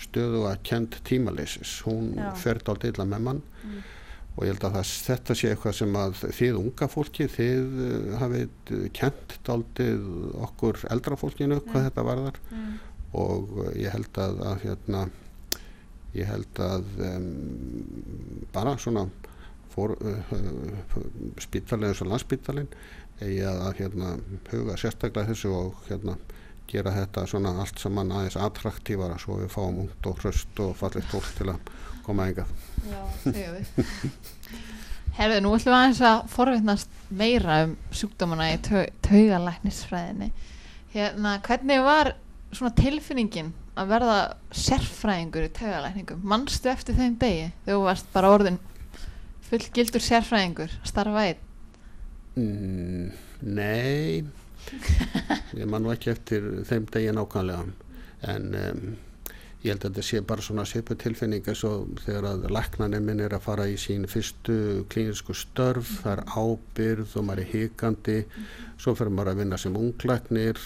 C: stöðu að kent tímaleysis hún
D: Já.
C: fer dálítið illa með mann
D: Mm.
C: Og ég held að það, þetta sé eitthvað sem að þið unga fólki, þið uh, hafið uh, kent dálítið okkur eldra fólkinu hvað þetta varðar
D: Mm.
C: og uh, ég held að, að hérna, ég held að um, bara svona fór, uh, spítalinn eins og landsspítalinn eigi að, að hérna, huga sérstaklega þessu og hérna gera þetta svona allt saman aðeins attraktífara svo við fáum ungt og hröst og fallið fólk til að koma engað.
A: Herðu, nú ætlum við aðeins að forvittnast meira um sjúkdómana í tau taugalæknisfræðinni. Hérna, hvernig var svona tilfinningin að verða sérfræðingur í taugalækningum? Manstu eftir þeim degi þegar þú varst bara orðin fullgildur sérfræðingur að starfa einn?
C: Mm, nei, ég man nú ekki eftir þeim degi nákvæmlega en um, ég held að þetta sé bara svona svipu tilfinning eins og þegar að læknanir minn er að fara í sín fyrstu klínisku störf, það er ábyrð og maður er hikandi, svo fyrir maður að vinna sem unglæknir,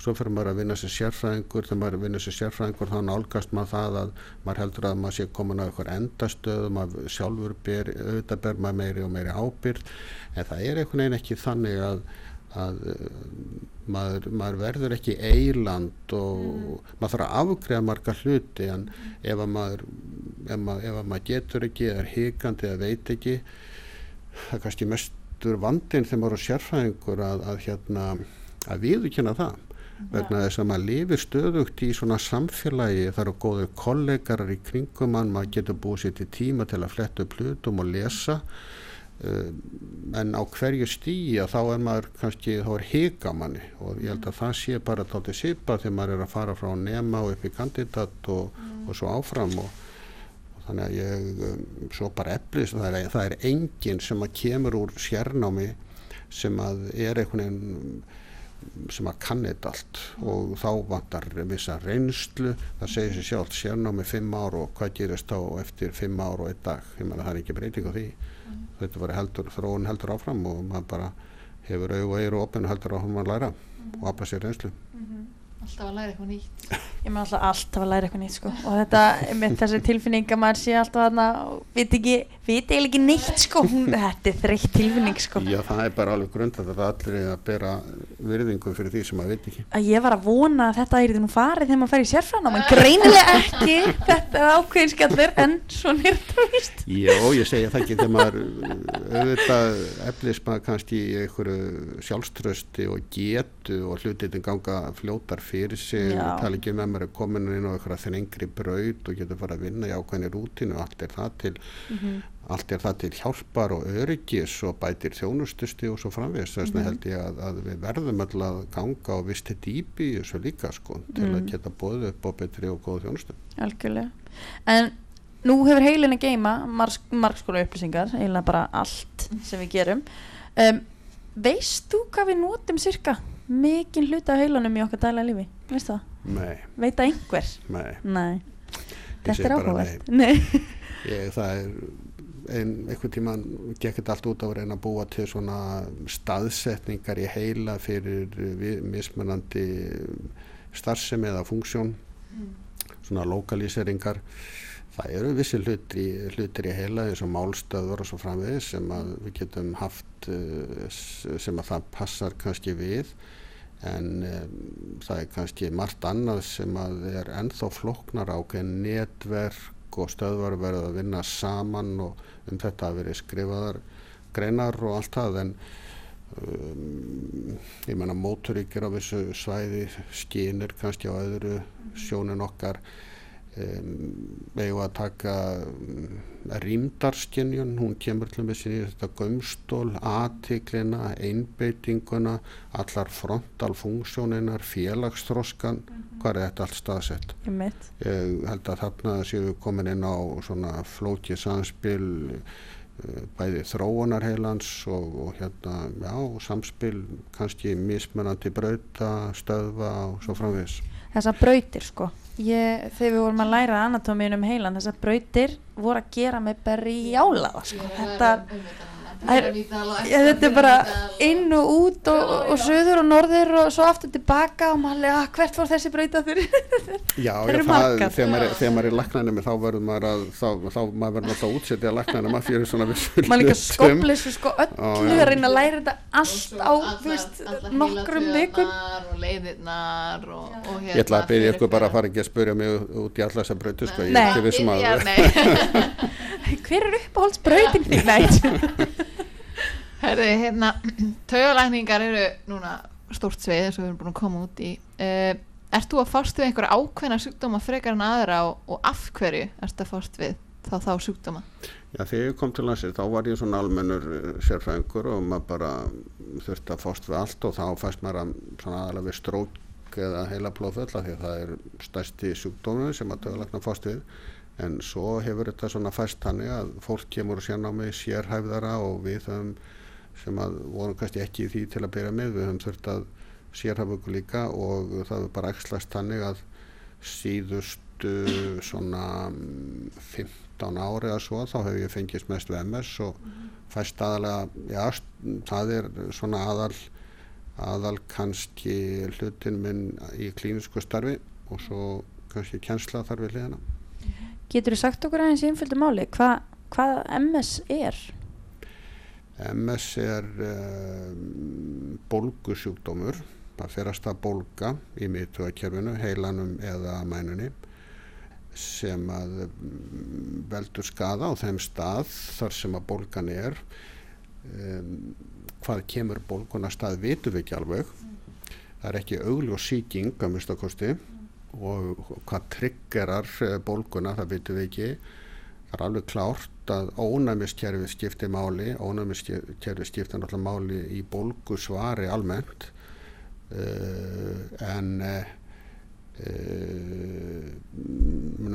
C: svo fyrir maður að vinna sem sérfræðingur, þegar maður vinnur sem sérfræðingur þá nálgast maður það að maður heldur að maður sé komin á eitthvað endastöð, maður sjálfur ber, auðvitað ber maður meiri og meiri ábyrð, en það er einhvern veginn ekki þannig að að uh, maður, maður verður ekki eiland og maður þarf að afgreða marga hluti en ef að maður, ef maður, ef að maður getur ekki eða er hikandi eða veit ekki það er kannski mestur vandinn þegar maður er sérfræðingur að, að hérna að viðurkenna það. Vegna þess að maður lifir stöðugt í svona samfélagi það eru góður kollegarar í kringum mann maður getur búið sér til tíma til að fletta upp hlutum og lesa en á hverju stíja þá er maður kannski, þá er hika manni og ég held að það sé bara tótið sipa þegar maður er að fara frá nema og upp í kandidat og, og svo áfram og, og þannig að ég um, svo bara eflist, það er, það er enginn sem að kemur úr sérnámi sem að er einhvern veginn sem að kann þetta allt. Og þá vantar vissa reynslu. Það segir sér sjálf sérnámi fimm ár og hvað gerist þá eftir fimm ár og einn dag? Ég meina það er ekki breyting á því þetta var heldur, þróun heldur áfram og maður bara hefur auð og eiru opinn og heldur áfram að læra og afla sér reynslu
A: Alltaf að læra eitthvað nýtt.
D: Ég maður alltaf alltaf að læra eitthvað nýtt sko og þetta, með þessi tilfinning að maður sé alltaf þarna og veit ekki, veit eiginlega ekki neitt sko, hún, þetta er þreytt tilfinning sko.
C: Já það er bara alveg grund að það allir eiga að bera virðingu fyrir því sem maður veit ekki
D: Að ég var að vona að þetta er nú farið þegar maður fær í sérfræðan en greinilega ekki, þetta er ákveðinskallur en svona er þetta víst.
C: Já, ég segja það ekki þegar maður auðvitað eflis maður kannski í einhverju sjálfströsti og getu og hlutin ganga fljótar fyrir sig
D: Já.
C: og tala ekki um að maður er komin inn á einhverja þrengri braut og getur fara að vinna í ákveðinni rútinu allt er það til allt er það til hjálpar og öryggis og bætir þjónustusti og svo framvegis. Þess vegna held ég að, að við verðum öll að ganga og visti dýpi í þessu líka sko til að geta bóðið upp á betri og góð þjónustu.
D: Algjörlega. En nú hefur heilin að geima margs, margskóla upplýsingar, eiginlega bara allt sem við gerum. Um, veist þú hvað við notum cirka mikinn hluta af heilanum í okkar dæla lífi? Veist það?
C: Nei,
D: Veit það einhver?
C: nei,
D: Nei. Þetta er áhugavert. Nei.
C: ég, það er ein, einhvern tíman gekk þetta allt út á að reyna að búa til svona staðsetningar í heila fyrir vi- mismunandi starfsemi eða funksjón svona lokalíseringar það eru vissi hlutir, hlutir í heila eins og málstöður og svo framvegis sem að við getum haft eh, sem að það passar kannski við en um, það er kannski margt annað sem að er ennþá flóknar ákveðin netverk og stöðvar verða að vinna saman og um þetta að verið skrifaðar greinar og allt það. En um, ég menna móturíkir á vissu svæði skínir kannski á öðru sjónin okkar eigum að taka um, rýmdarskinjun hún kemur til með sinni þetta gömstól, aðtiklina einbeitinguna, allar frontalfunksjóninar, félagsþroskan. Hvað er þetta allt staðsett?
D: Ég
C: held að þarna séu við komin inn á svona flókið samspil uh, bæði þróunar heilans og, og hérna, já, samspil kannski mismunandi brauta, stöðva og svo framvegis.
D: þessar brautir sko ég, þegar við vorum að læra anatómíun um heilan þessar brautir voru að gera mig berjála sko. þetta er, ég, þetta er bara inn og út og, og söður og norður og svo aftur tilbaka og maður ah, hvert fór þessi brauta fyrir
C: Já, já það, þegar maður, er- þegar maður er læknanemi þá verður maður að, þá, þá maður verður alltaf að útsetja læknanema fyrir svona vissu
D: maður líka skoplis sko öllu að reyna að læra þetta allt á þú veist, nokkrum vikum.
A: og leiðirnar og, og hérna
C: Ég ætla að byrja ykkur bara að fara ekki að spyrja mig út í alla þessa brautu sko, ég
D: Nei.
C: er ekki vissum að
A: Já, nei.
D: hver er uppáhaldsbrautin þín?
A: Herði, hérna, taugalækningar eru núna stórt sveið eins og við erum búin að koma út í. Uh, ert þú að fást við einhverja ákveðna sjúkdóma frekar en aðra og, og af hverju ert að fást við þá þá sjúkdóma?
C: Já, þegar ég kom til landsins þá var ég svona almennur eh, sérfræðingur og maður bara þurfti að fást við allt og þá fæst maður að svona aðalega við strók eða heila blóðföll af því að það er stærsti sjúkdómur sem að dögulegna fást við en svo hefur þetta svona fæst þannig að fólk kemur og sérnámi sérhæfðara og við höfum sem að vorum kannski ekki í því til að byrja með við höfum þurft að sérhæfa okkur líka og það hefur bara ekslast þannig að síðustu svona mm, 15 ári eða svo þá hefur ég fengist mest við MS og fæst aðalega, já, það er svona aðal aðal kannski hlutin minn í klínisku starfi og svo kannski kjensla þar við hliðina.
D: getur þú sagt okkur aðeins í einföldu máli hva, hvað MS er?
C: MS er um, bólgusjúkdómur, það fer að bólga í miðtöðakerfinu, heilanum eða mænunni sem að mm, veldur skada á þeim stað þar sem að bólgan er. Um, hvað kemur bólgun að stað vitum við ekki alveg. Það er ekki augljós sýking að minnstakosti og hvað triggerar eh, bólguna það vitum við ekki. Það er alveg klárt að ónæmiskerfið skiptir máli, ónæmiskerfið skiptir náttúrulega máli í bólgusvari almennt uh, en uh, uh,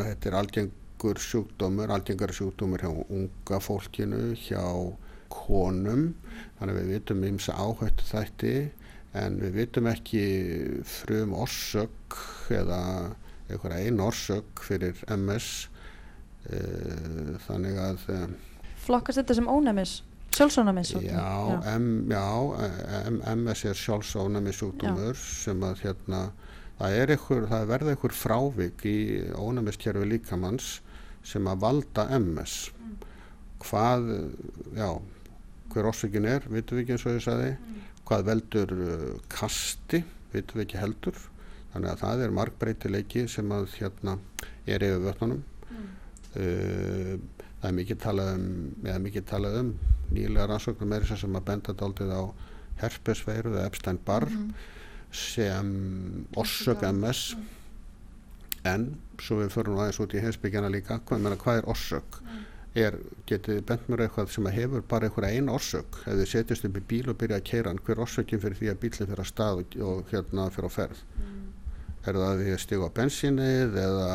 C: þetta er algengur sjúkdómur, algengar sjúkdómur hjá unga fólkinu, hjá konum, þannig við vitum ímsa áhættu þætti en við vitum ekki frum orsök eða einhverja einn orsök fyrir MS þannig að um,
D: flokkast þetta sem ónæmis sjálfsónæmis
C: já, já. MS er sjálfsónami sjúkdómur sem að hérna það er einhver, það verða einhver frávik í ónæmiskerfi líkamanns sem að valda MS hvað, já hver orsökin er, vitum við ekki eins og ég sagði. Hvað veldur uh, kasti, vitum við ekki heldur. Þannig að það er markbreytileiki sem að hérna er yfir vötnunum það er mikið talað um eða mikið talað um nýlega rannsóknum er þess sem að benda daldið á herpesveiru eða Epstein-Barr sem orsök MS en svo við förum aðeins út í heimsbyggjana líka hvað, hvað er orsök? Er, getið bent mér eitthvað sem að hefur bara einhverja einn orsök? Ef þið setjast upp í bíl og byrja að keira hann hver orsökin fyrir því að bílinn fyrir að stað og, og hérna fyrir á ferð? Er það að að stiga á bensínið eða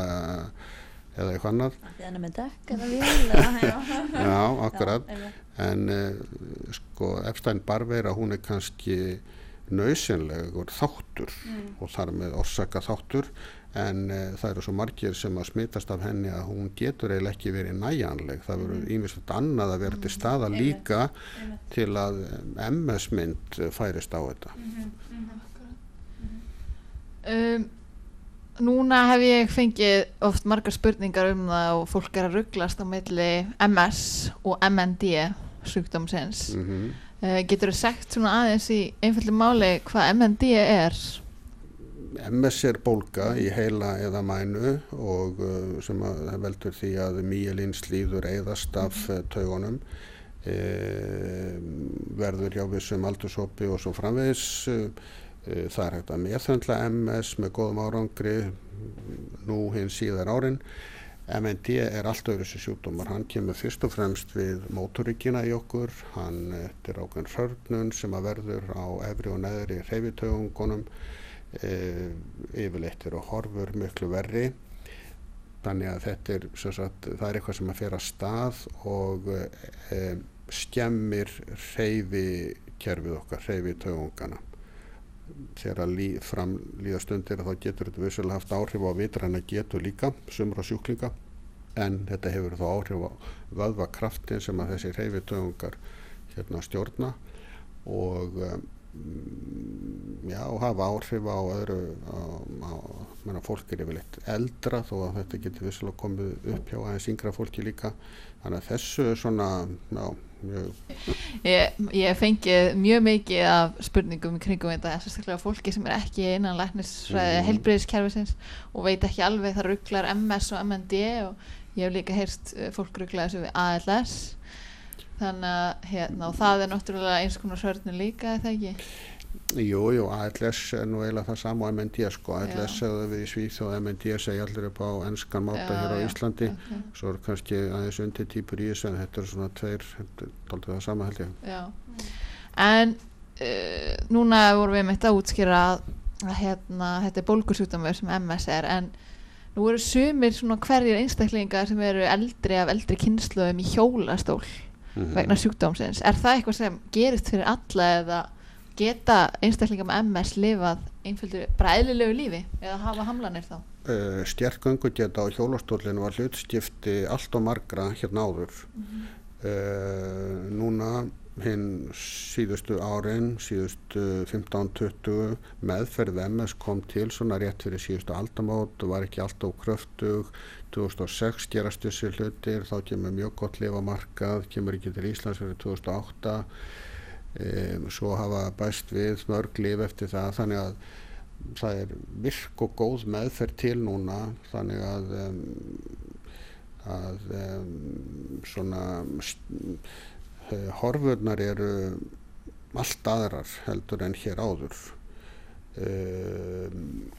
C: eða eitthvað annað.
D: Þannig með dekk eða eða
C: já, akkurat
D: Já, einmitt.
C: en uh, sko Epstein Barveira hún er kannski nöðsynlegur þáttur og þar með orsaka þáttur. En uh, það eru svo margir sem að smitast af henni að hún getur eiginlega ekki verið næjanleg það verður ímislegt annað að vera til staða líka til að MS mynd færist á þetta.
A: Um, núna hef ég fengið oft margar spurningar um það og fólk er að rugglast á milli MS og MND sjúkdómsins.
C: mm
A: Uh, getur þú sagt svona aðeins í einföldu máli hvað MND er?
C: MS er bólga í heila eða mænu og uh, sem að veldur því að mýjelin slíður eðast af uh, taugunum e, verður hjá vissum aldurshópi og svo framvegis uh, það er hægt að meðhöndla MS með góðum árangri nú hinn síðar árin. MND er allt öðru þessi sjúkdómar, hann kemur fyrst og fremst við mótoríkina í okkur, hann er ákveðin hörnun sem að verður á efri og neðri hreyfitögungunum, e, yfirleitt eru horfur miklu verri. Þannig að þetta er sagt, er eitthvað sem að fer að stað og e, skemmir reyfi kerfið okkar, reyfi tögungana þegar að lí, fram líða stundir þá getur þetta vissulega haft áhrif á vitræna getur líka, sumra sjúklinga. En þetta hefur þá áhrif á vöðvakraftin sem að þessi reyfi tögungar hérna stjórna og um, já, hafa áhrif á öðru á, á, menna, fólk er yfirleitt eldra þó að þetta getur vissilega komið upp hjá aðeins yngra fólki líka þannig að þessu er svona já,
A: Ég, ég fengið mjög mikið af spurningum í kringum þetta, sérstaklega fólki sem er ekki innan læknisfræði
C: Mhm.
A: heilbreyðiskerfisins og veit ekki alveg það rugglar MS og MND og ég hef líka heyrst uh, fólk ruggla þessu við ALS þannig að hérna, það er náttúrulega eins konar sörnum líka, það ekki?
C: Jú, jú, ALS er nú eiginlega það sama og MND sko, ALS segðu við í Svíþjóð MND segja allir upp á ennskan máta hér á Íslandi
A: ok.
C: svo er kannski aðeins undir týpur í þessu en þetta er svona tveir, aldrei það sama held ég
A: Já. En uh, núna vorum við meitt að útskýra að, að hérna, þetta er bólgursjúkdómur sem MS er en nú eru sumir svona hverjir einstaklingar sem eru eldri af eldri kynsluðum í hjólastól
C: Mhm.
A: vegna sjúkdómsins. Er það eitthvað sem gerist fyrir alla eða geta einstaklingar með MS lifað einföldur bara eðlilegu lífi eða hafa hamlanir þá?
C: uh, stjerkgöngu geta á hjólastólinu var hlutskipti allt og margra hérna áður. Uh, núna hinn síðustu árin síðustu 15-20 meðferð MS kom til svona rétt fyrir síðustu aldamót var ekki alltaf kröftug. 2006 gerast þessi hlutir þá kemur mjög gott lifamarkað kemur ekki til Íslands fyrir 2008 um, svo hafa bæst við mörg lif eftir það þannig að það er virk og góð meðferð til núna þannig að um, að um, svona uh, horfurnar eru allt aðrar heldur en hér áður. Um,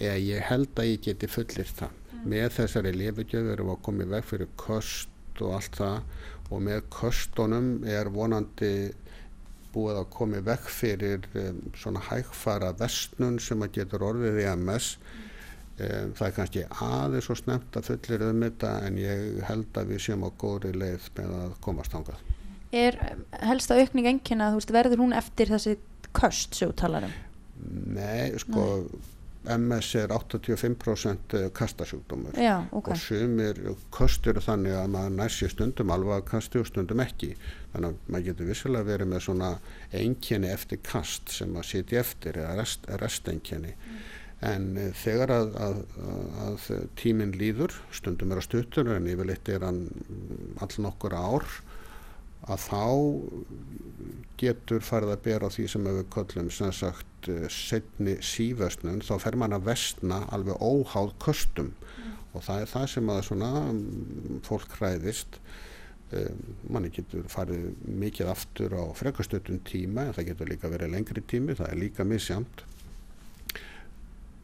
C: ég, held að ég geti fullir það. Með þessari lifugjöf erum við að koma í veg fyrir kost og allt það og með kostunum er vonandi búið að koma í veg fyrir um, svona hægfara vestnun sem að getur orðið í MS um, það er kannski aðeins og snemt að fullir um þetta en ég held að við séum á góðri leið með að komast þangað.
D: Er um, helsta aukning þú veist, verður hún eftir þessi köst sem þú talar um?
C: Nei, sko MS er 85% kastasjúkdómur.
D: Já, ok.
C: og sumir kostur þannig að maður nær sér stundum alveg að kasti og stundum ekki. Þannig að maður getur vissilega verið með svona einkenni eftir kast sem að sitja eftir eða rest, resteinkenni. En uh, þegar að, að, að tíminn líður stundum er að stuttur en yfirleitt er hann all nokkur ár að þá getur farið að bera á því sem við köllum sem sagt uh, setni sífösnun þá fer mann að vestna alveg óháð kostum og það er það sem að svona um, fólk hræðist. Um, manni getur farið mikið aftur á frekastötun tíma en það getur líka verið lengri tími það er líka misjamt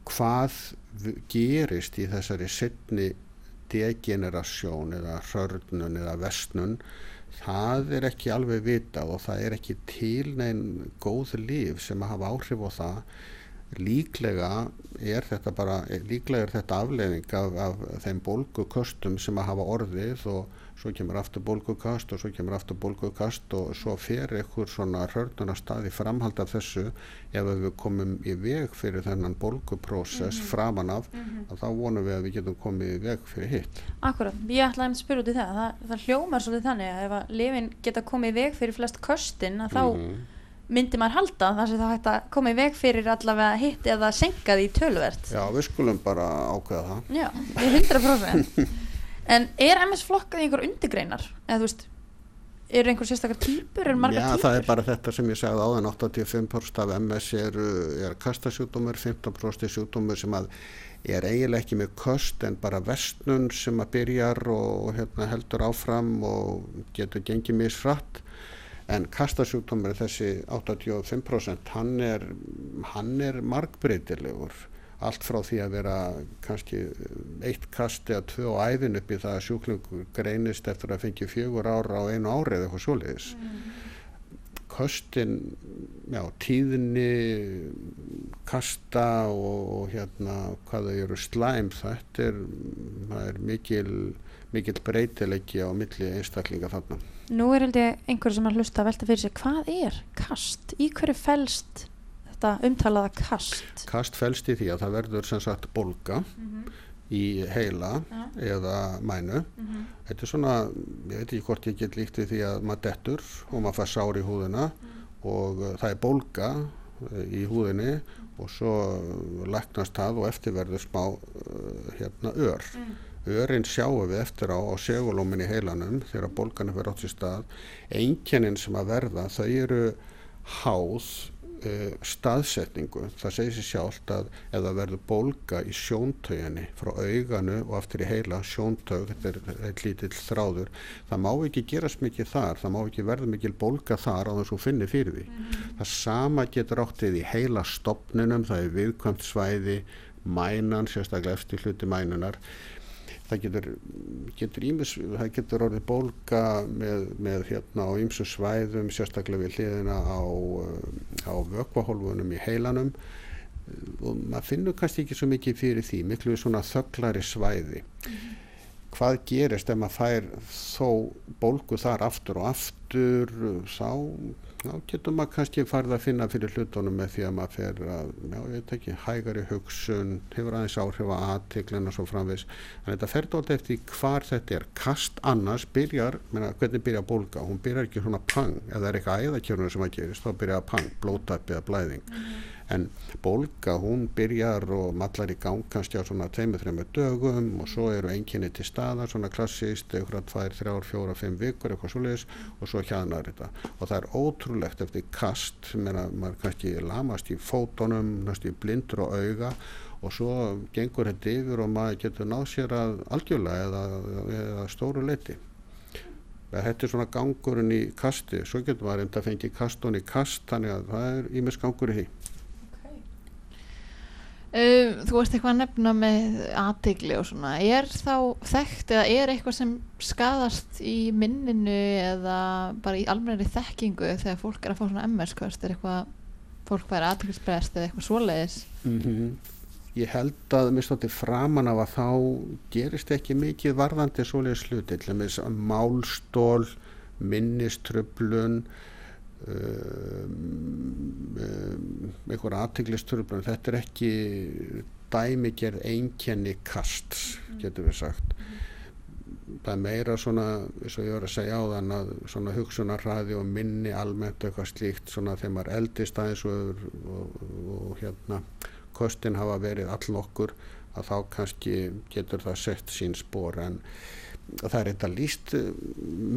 C: hvað gerist í þessari setni degenerasjón eða hörnun eða vestnun það er ekki alveg vitað og það er ekki til neinn góð líf sem að hafa áhrif á það. Líklega er þetta bara líklega er þetta afleiðing af, af þeim bólgukostum sem að hafa orðið og svo kemur aftur bólgukast og svo kemur aftur bólgukast og svo fer einhver svona hörnuna stað í framhald af þessu. Ef við komum í veg fyrir þennan bólguprósess framan af að þá vonum við að við getum komið í veg fyrir hitt.
D: Akkurat, ég ætlaði að spyrja út í það. það það hljómar svolítið þannig að ef að lifin geta komið í veg fyrir flest köstin að þá
C: Mhm.
D: myndi maður halda þar sem þá hægt að koma í veg fyrir allavega hitt eða senka því tölvert
C: Já, við skulum bara ákveða það.
D: Já, ég 100% En er MS flokkað í einhver undirgreinar? Eða þú veist, eru einhver sérstakar típur, eru margar
C: Já,
D: típur?
C: það er bara þetta sem ég sagði áðan 85% af MS er, er kastasjúkdómur, 15% er sjúkdómur sem að er eiginlega ekki með kost en bara vestnun sem að byrjar og, og hérna, heldur áfram og getur gengið misfratt en kastasjúkdómur þessi 85% hann er, hann er margbreytilegur allt frá því að vera kannski eitt kast eða tvö á æðin upp í það að sjúklingur greinist eftir að fengi fjögur ára á einu ári eða eitthvað svoleiðis köstin, já, tíðni, kasta og, og hérna hvað þau eru slæm, þetta er, er mikil, mikil breytileiki á milli einstaklinga þarna.
D: Nú er einhverju sem að hlusta að velta fyrir sig, hvað er kast? Í hverju felst þetta umtalaða kast?
C: Kast felst í því að það verður sem sagt bolga í heila
D: Ja.
C: eða mænu. Þetta er svona, ég veit ekki hvort ég get líkt við því að maður dettur og maður fær sár í húðina og uh, það er bólga uh, í húðinni og svo læknast það og eftir verður smá uh, hérna ör. Örin sjáum við eftir á, á segulómin í heilanum þegar bólgan er verið átt sér stað. Einkennin sem að verða þau eru háð uh, staðsetningu. Það segir sér sjálft að ef það verður bólga í sjóntauginni frá auganu og aftur í heila sjóntaug, þetta er eitt lítill þráður, það má ekki gerast mikið þar, það má ekki verða mikil bólga þar á þess að þú finnir fyrir því. Það sama getur áttið í heila stopninum, það er viðkvæmt svæði, mænan, sérstaklega eftir hluti mænunar. Það getur, getur, ímis, það getur orðið bólga með, með hérna á ýmsu svæðum, sérstaklega við hliðina á, uh, á vökvahólfunum í heilanum og maður finnur kannski ekki svo mikið fyrir því, miklu svona þögglari svæði. Hvað gerist ef maður fær þó bólgu þar aftur og aftur, þá, þá getur maður kannski farið að finna fyrir hlutunum með því að maður fer að, já, ég veit ekki, hægari hugsun, hefur aðeins áhrif á aðteglina og svo framvis. En þetta fer dótt eftir hvar þetta er. Kast annars byrjar, menna, hvernig byrjar bólga? Hún byrjar ekki svona pang, ef það er eitthvað æðakjörnur sem að gerist, þá byrjar pang, blótæpi eða blæðing. En bólga, hún byrjar og mallar í gang kannski á svona 2-3 dögum og svo eru einkinni til staðar, svona klassist, eitthvað 2, 3, 4, 5 vikur, eitthvað svoleiðis og svo hjaðnar þetta. Og það er ótrúlegt eftir kast, meina, maður kannski lamast í fótonum, næstu blindur og auga og svo gengur þetta yfir og maður getur náð sér að algjörlega eða, eða stóru leiti. Þetta er svona gangurinn í kasti, svo getur maður reynda að fengi kastun í kast, þannig að það er ímis gangur í því.
A: Uh, þú varst eitthvað að nefna með aðtegli og svona, er þá þekkt eða er eitthvað sem skadast í minninu eða bara í almennri þekkingu þegar fólk er að fá svona MS-kvörst, er eitthvað fólk fær aðteglisbrest eða eitthvað svoleiðis?
C: Mm Ég held að mér stótti framan af að þá gerist ekki mikið varðandi svoleiðis hluti, til dæmis málstól, minniströflun, um, um, einhver aðteglisturblun, þetta er ekki dæmigerð einkenni kast, getur við sagt. Það er meira svona, eins og ég var að segja á þann að svona hugsunarhraði og minni almennt eitthvað slíkt svona þegar maður eldist aðeins og, og, og, hérna kostin hafa verið all okkur að þá kannski getur það sett sín spór en það er þetta líst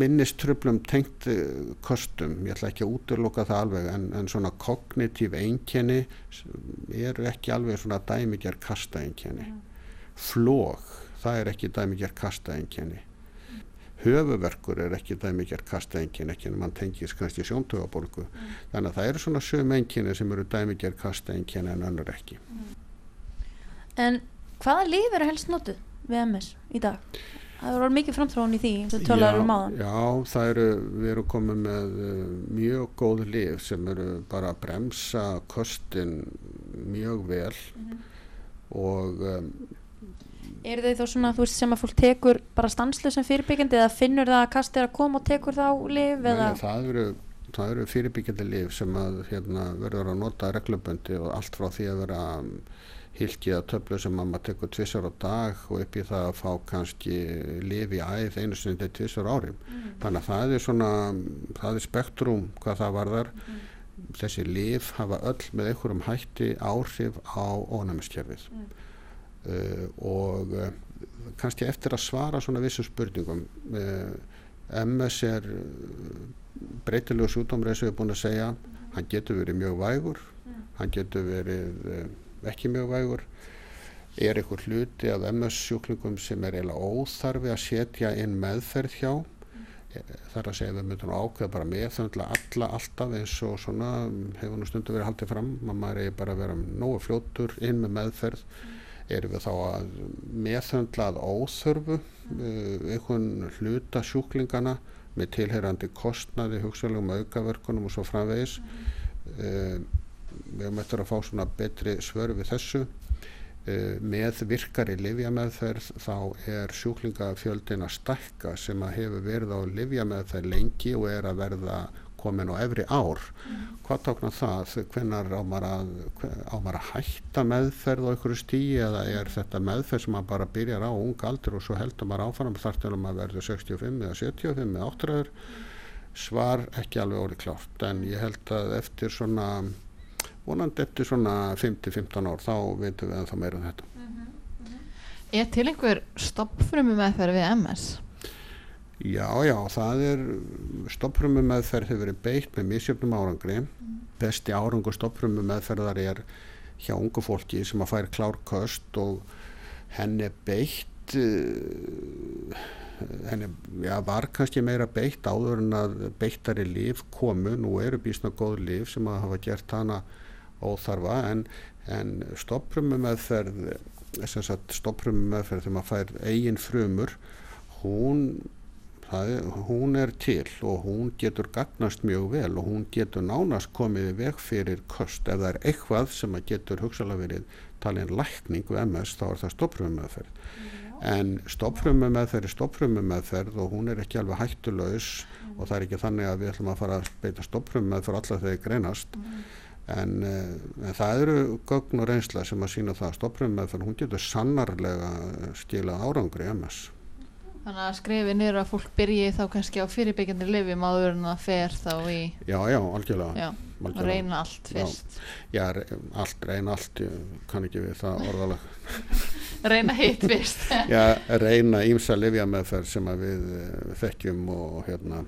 C: minniströflum tengt eh, kostum, ég ætla ekki að útloka það alveg en, en svona kognitív einkenni eru ekki alveg svona dæmigjar kasta einkenni flóg, það er ekki dæmigjar kasta einkenni höfuverkur er ekki dæmigjar kasta einkenni ekki en mann tengis kannski sjóntögabolgu þannig að það eru svona söm einkenni sem eru dæmigjar kasta einkenni en önnur ekki.
D: En hvaða lif eru helst notuð við MS í dag? Það voru mikið framþróun í því eins og töluður um áðan.
C: Já, það eru, við erum komið með uh, mjög góð lif sem eru bara að bremsa kostin mjög vel og um,
D: Eru þau þá svona, þú veist, sem að fólk tekur bara stanslu sem fyrirbyggjandi eða finnur það að kast er að koma og tekur þá eða?
C: Nei, það eru, það eru fyrirbyggjandi lif sem að hérna, verður að nota regluböndi og allt frá því að vera hilkið að töflu sem að maður tekur tvissar á dag og upp í það að fá kannski lif í æð einu sinni til tvissar árim. Þannig að það er svona, það er spektrum hvað það varðar. Þessi lif hafa öll með einhverjum hætti áhrif á ónæmiskerfið. Uh, og uh, kannski eftir að svara svona vissum spurningum uh, MS er breytilegu sjúdómur eins og ég er búin að segja. Hann getur verið mjög vægur. Hann getur verið ekki mjög vægur er einhver hluti af MS sjúklingum sem er eiginlega óþarfi að setja inn meðferð hjá þar að segja við myndum ákveða bara meðþöndla alla alltaf eins og svona hefur nú stundu verið haldið fram að maður eigi bara að vera nógu fljótur inn með meðferð erum við þá að meðhöndla að óþörfu uh, einhvern hluta sjúklingana með tilheyrandi kostnaði, hugsalegum aukaverkunum og svo framvegis. Uh, við höfum eftir að fá svona betri svör við þessu. Uh, með virkari livjameðferð þá er sjúklingafjöldin að stækka sem að hefur verið á livjameðferð lengi og er að verða komin á efri ár. Hvað tóknar það? Hvenar á maður að, hve- á maður að hætta meðferð á einhverju stíi eða er þetta meðferð sem maður bara byrjar á ung aldur og svo heldur maður áfram þar til að maður verður 65 eða 75 eða 80 svar ekki alveg orðið klárt en ég held að eftir svona vonandi eftir svona 5-15 ár þá veitum við ennþá meira um þetta.
A: Er til einhver stoppfrumu meðferð við MS?
C: Já, já, það er stopprömmu meðferð hefur verið beitt með misjöfnum árangri. Besti árangur stopprömmu meðferðar er hjá ungu fólki sem að fær klárköst og henni beitt uh, henni ja, var kannski meira beitt áður en að beittari líf komu, nú eru bísna góð líf sem að hafa gert hana óþarfa en, en stopprömmu meðferð stopprömmu meðferð þegar maður fær eigin frumur hún það hún er til og hún getur gagnast mjög vel og hún getur nánast komið veg fyrir kost ef það er eitthvað sem að getur hugsalega verið talin lækning við MS þá er það stopprömmumeðferð en stopprömmumeðferð er stopprömmumeðferð og hún er ekki alveg hættulaus og það er ekki þannig að við ætlum að fara að beita stopprömmumeðferð alla þegar greinast en, uh, en það eru gögn og reynsla sem að sína það að stopprömmumeðferð hún getur sannarlega skila árangri MS
A: Þannig að skrifi niður að fólk byrji þá kannski á fyrirbyggjandi lifjum áður en það fer þá í
C: Já, já, algjörlega.
A: já, og
C: algjörlega.
A: reyna allt
C: Já.
A: fyrst.
C: Já, re- allt, reyna allt, ég kann ekki við það orðalag.
A: Reyna hitt fyrst.
C: Já, reyna ímsa livjameðferð sem að við eh, þekkjum og hérna,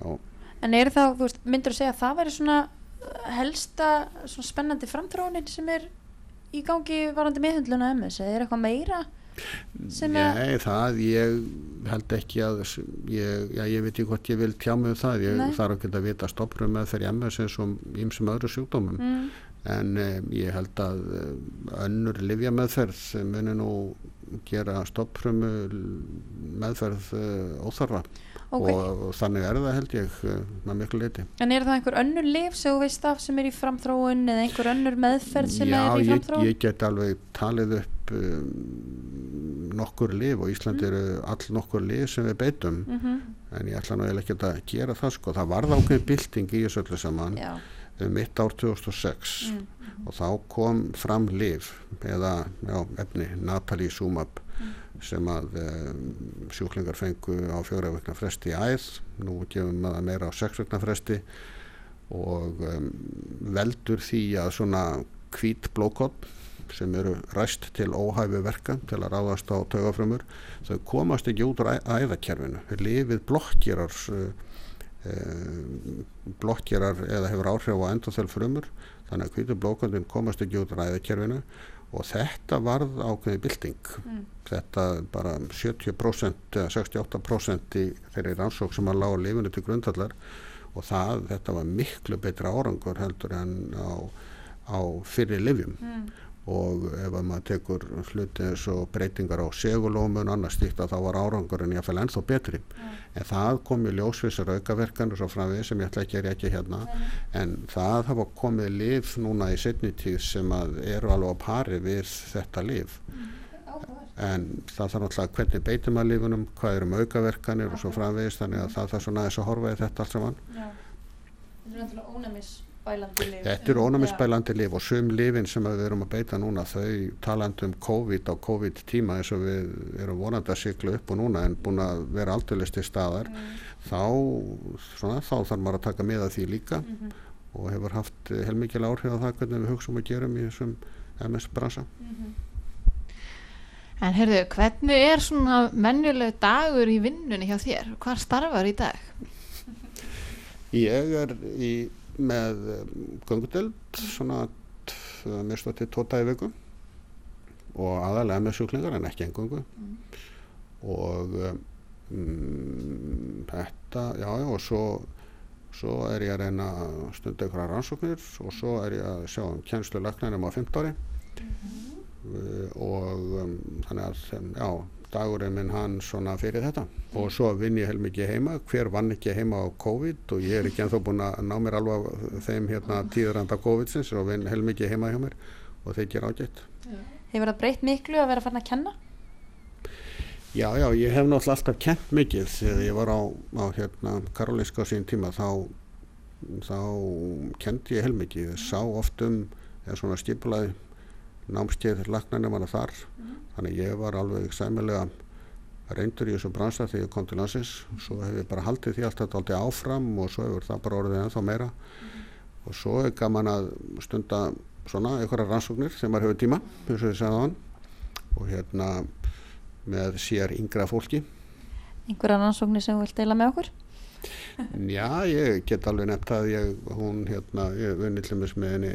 C: já,
D: En er þá, þú veist, myndur þú segja að það væri svona helsta spennandi framþróunin sem er í gangi varandi meðhundluna MS eða er eitthvað meira sem að
C: Nei, það, ég held ekki að, ég, já, ég veit ekki hvort ég vil tjá mig um það, ég
D: Nei.
C: þarf ekki að vita stopprum með þeirri MS eins og ímsum öðru sjúkdómum,
D: mm,
C: en um, ég held að um, önnur livjameðferð muni nú gera stopprumu meðferð uh, óþarfa
D: ok,
C: og, og þannig er það held ég með miklu leiti.
D: en er það einhver önnur lif sem þú veist af sem er í framþróun eða einhver önnur meðferð sem
C: Já,
D: er í
C: ég,
D: framþróun?
C: ég get alveg talið upp um, nokkur lif og Ísland
D: Mm.
C: eru all nokkur lif sem við beitum.
D: Mm
C: en ég ætla nú eiginlega ekki að gera það sko, það varð ákveðin bylting í þessu öllu saman
D: já,
C: um mitt ár 2006
D: mm,
C: og þá kom fram lif eða já, efni Natalísumab sem að um, sjúklingar fengu á fjóra vekna fresti í æð, nú gefum það meira á sex vekna fresti og um, veldur því að svona hvít blókott sem eru ræst til óhæfu verka til að ráðast á taugafrömmur þau komast ekki út úr æðakerfinu. Lifið blokkjerar uh, blokkjerar eða hefur áhrif á endoþelfrömmur þannig að hvítu blókottin komast ekki út úr æðakerfinu og þetta varð ákveði bylting.
D: Mm,
C: þetta bara 70% eða 68% í þeirri rannsók sem að lága lifinu til grundallar og það, þetta var miklu betra árangur heldur en á, á fyrri lifjum
D: mm,
C: og ef að maður tekur hluti eins og breytingar á segulómun og annars stíkt að þá var árangurinn í að fæla ennþá betri. En það kom í ljósvísar aukaverkanur svo framvið sem ég ætla ekki að rekja hérna. En það hafa komið lif núna í setni tíð sem að eru alveg á pari við þetta lif en það þarf náttúrulega hvernig beitum að lifunum, hvað eru um aukaverkanir og svo framvegis þannig að það þarf svona aðeins að horfa í þetta allt saman.
D: já. Þetta er náttúrulega ónæmisbælandi lif
C: Þetta eru ónæmisbælandi lif og sum lifin sem við erum að beita núna þau talandi um COVID á COVID tíma eins og við erum vonandi að sigla upp og núna en búin að vera aldrei til staðar þá, svona, þá þarf maður að taka með að því líka
D: Mhm,
C: og hefur haft heilmikil áhrif á það hvernig við hugsaum að gerum í þessum MS bransa.
D: mhm.
A: En heyrðu, hvernig er svona menjuleg dagur í vinnunni hjá þér? Hvað starfar í dag?
C: Ég er í, með göngudeld svona mér stóð til tóta í viku. Og aðalega með sjúklingar en ekki engöngu og um, þetta, já, já og svo, svo er ég að reyna að stunda einhverja rannsóknir og svo er ég að sjá um kjenslu laknænum á 15 ári. Uh, og um, þannig að já, dagurinn minn hann svona fyrir þetta. Og svo vinn ég heilmikið heima. Hver vann ekki heima á COVID? Og ég er ekki ennþá búin að ná mér alveg þeim hérna tíðranda COVID-sins og vinn heilmikið heima hjá mér. Og þeir gera ágætt
D: Hefur það breytt miklu að vera farin að kenna?
C: Já, já, ég hef náttúrulega alltaf kent mikið. Þegar ég var á, á hérna, Karolinska á sín tíma þá, þá kendi ég heilmikið, sá oft um eða svona stipulaði námskeið lagnarnir manna þar þannig ég var alveg sæmilega reyndur í þessu bransa þegar ég kom til landsins. Svo hef ég bara haldið því alltaf aldrei áfram og svo hefur það bara orðið ennþá meira. Og svo er gaman að stunda svona einhverja rannsóknir þegar maður hefur tíma eins og ég sagði á hann og hérna með sér yngra fólki.
D: Einhverja rannsóknir sem þú vilt deila með okkur?
C: Já, ég get alveg nefnt að ég, hún hérna, ég vunni til með henni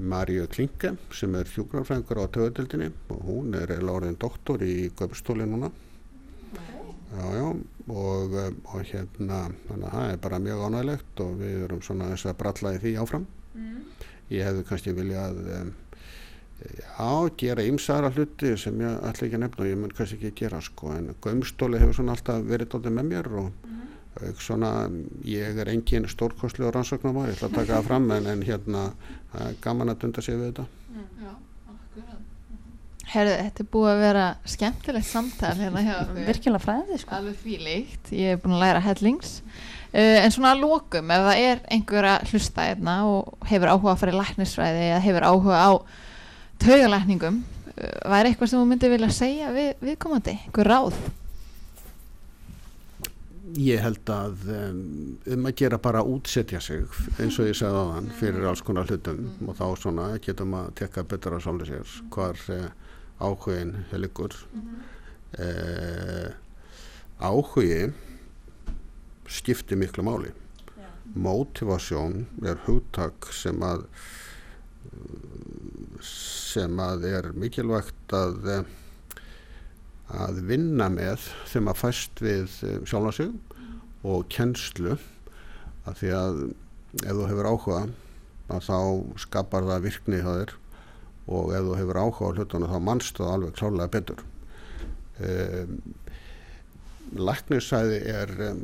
C: Maríu Klinke sem er hjúgrafræðingur á töðudeldinni og hún er orðin doktor í Göpstóli núna. Já, já, og, eh, og hérna að það er bara mjög ánægilegt og við erum svona þess að bralla í því áfram. Ég hefði kannski viljað um, já, gera ymsara hluti sem ég ætla ekki að nefna og ég mun kannski ekki gera sko. En Gömstóli hefur svona alltaf verið dóttir með mér og auk svona, ég er engin stórkostlegur rannsóknarmar, ég ætla að taka það fram en, en hérna, er gaman að dunda sig við þetta
A: Já, akkurat. Herðu, þetta er búið að vera skemmtilegt samtal hérna hjá okkur.
D: Virkilega fræðið sko.
A: Alveg fílíkt, ég hef búin að læra hellings. Uh, en svona að lokum, ef það er einhver að hlusta hérna og hefur áhuga að fara í læknisfræði eða hefur áhuga á taugalækningum, uh, væri eitthvað sem þú myndi vilja segja við, viðkomandi, einhver ráð?
C: Ég held að um, að gera bara að útsetja sig eins og ég segði á þann fyrir alls konar hlutum. Og þá svona getum að tekka á sáli sér hvar uh, áhugin liggur. Uh, áhugi skiptir miklu máli. Mótivasjón er hugtak sem að sem að er mikilvægt að eh, að vinna með þegar maður fæst við sjálfa sig og kennslu. Að því að ef þú hefur áhuga að þá skapar það virkni hjá þér og ef þú hefur áhuga á hlutunum þá mannstu það alveg klálega betur. Um, Læknisæði er um,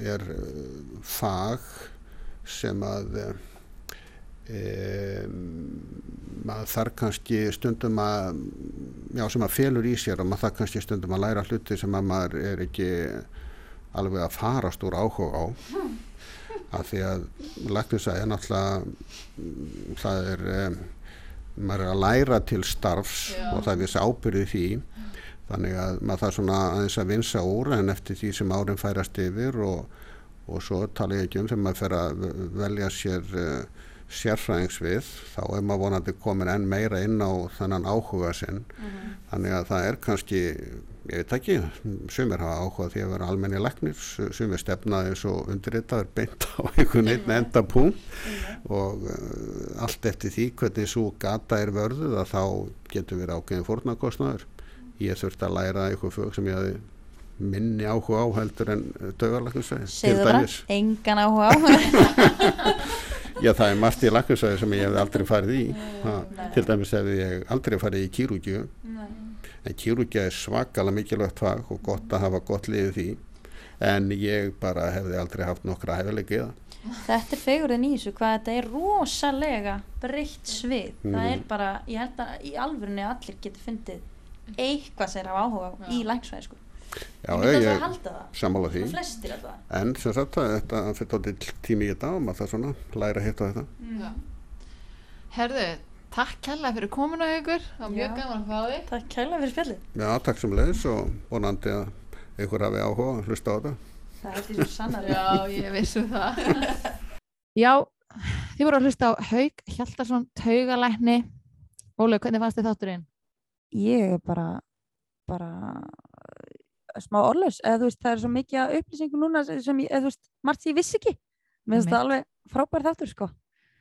C: er uh, fag sem að um, maður þarf kannski stundum að já, sem að felur í sér og maður þarf kannski stundum að læra hluti sem að maður er ekki alveg að farast úr áhuga á af því að læknisæði er náttúrulega það er um, maður er að læra til starfs
A: Já.
C: og það er þessi ábyrði því þannig að maður þarf svona aðeins að vinsa úr en eftir því sem árin færast yfir og, og svo tala ég ekki um þegar maður fer að velja sér uh, sérfræðings við þá er maður vonandi komin enn meira inn á þennan áhuga sinn. Þannig að það er kannski ég veit ekki, sumir hafa áhuga því að vera almenni leknir, sumir stefnaði svo undirritaður beint á einhvern einn enda punkt og uh, allt eftir því hvernig svo gata er vörðuð að þá getur verið ákveðin fórnarkostnaður. Ég þurfti að læra eitthvað fög sem ég hafi minni áhuga á heldur en dögarlæknisvæði
D: Segðu bara, engan áhuga á
C: Já, það er margt í læknisvæði sem ég hef aldrei farið í. Ha, til dæmis hef ég aldrei farið í kýrúkju en kýrúkja er svakalega mikilvægt fag og gott að hafa gott liðið því en ég bara hefði aldrei haft nokkra hæfileiki í það.
D: Þetta er fegurðin í þessu, hvað þetta er rosalega breytt svið. Það
C: Mhm.
D: er bara, ég held að í alvörunni allir getur fundið eitthvað sem er af áhuga á í læknsvæði sko.
C: Já,
D: ég myndi alltaf
C: ég
D: að halda það
C: sammála því
D: og flestir alltaf
C: en sem sagt að þetta fyrir tótið tími í þetta og maður það svona læra hitt og þetta
A: Já. Herðu, takk kærlega fyrir komuna ykkur, það var mjög gaman að fá þig.
D: Takk kærlega fyrir spjallið
C: Já, takk sem leiðis og vonandi að einhver hafi áhuga að hlusta á þetta
D: Það er því svo sannar
A: Já, ég vissu það. Já, þið voru að hlusta á Haug Hjaltarsson, taugalækni. Ólaug, hvernig fannst þið þátturinn?
B: ég er bara bara smá orðlaus eða þú veist það er svo mikið af upplýsingum núna sem ég, eða þú veist, margt sem ég vissi ekki. Mér finnst það alveg frábær þáttur sko.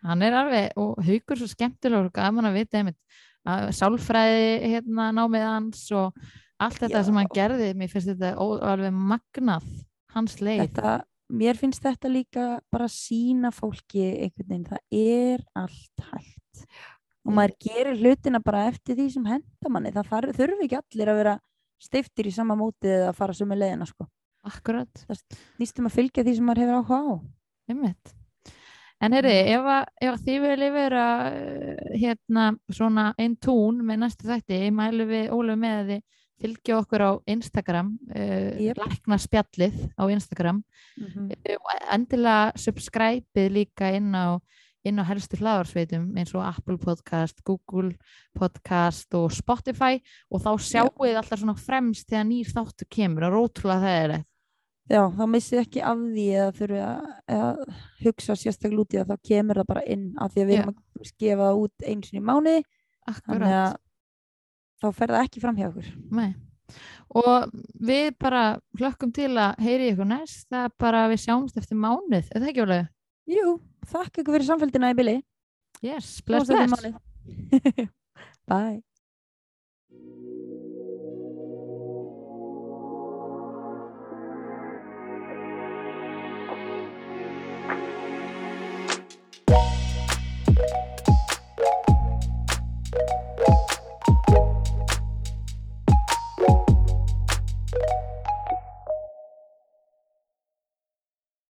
A: Hann er alveg, og Haugur svo skemmtilegur og gaman að vita einmitt að sálfræði hérna námið hans og allt þetta
B: Já.
A: sem hann gerði, mér finnst þetta alveg magnað, hans leið.
B: þetta, mér finnst þetta líka bara sína fólki einhvern veginn, það er allt hægt. Og maður gerir hlutina bara eftir því sem henda manni, það þarf, þurfi ekki allir að vera steiftir í sama mótið eða fara sömu leiðina sko.
A: akkurat
B: Nýstum að fylgja því sem maður hefur áhuga á.
A: Einmitt. En ef, að, ef að þið viljið vera uh, hérna svona einn tún með næstu þætti, mælu við Ólöf með að þið fylgja okkur á Instagram, uh,
B: Jep.
A: lækna spjallið á Instagram
B: Mm
A: uh, og endilega subscribe-ið líka inn á, inn á helstu hlaðarsveitum eins og Apple Podcast, Google Podcast og Spotify og þá sjáu þið alltaf svona fremst þegar nýr þáttu kemur og rótrúlega það er
B: Já, þá missið ekki af því eða þurfið að, að hugsa sérstaklega út í það, þá kemur það bara inn af því að við
A: Já.
B: erum að gefa það út einu sinni í mánuði, þannig að þá fer það ekki fram hjá okkur.
A: Nei. Og við bara hlökkum til að heyri ykkur næst, það bara að við sjáumst eftir mánuð, er það ekki alveg?
B: Jú, þakka ykkur fyrir samfélgina í Billy.
A: Yes, bless, bless.
B: Bye.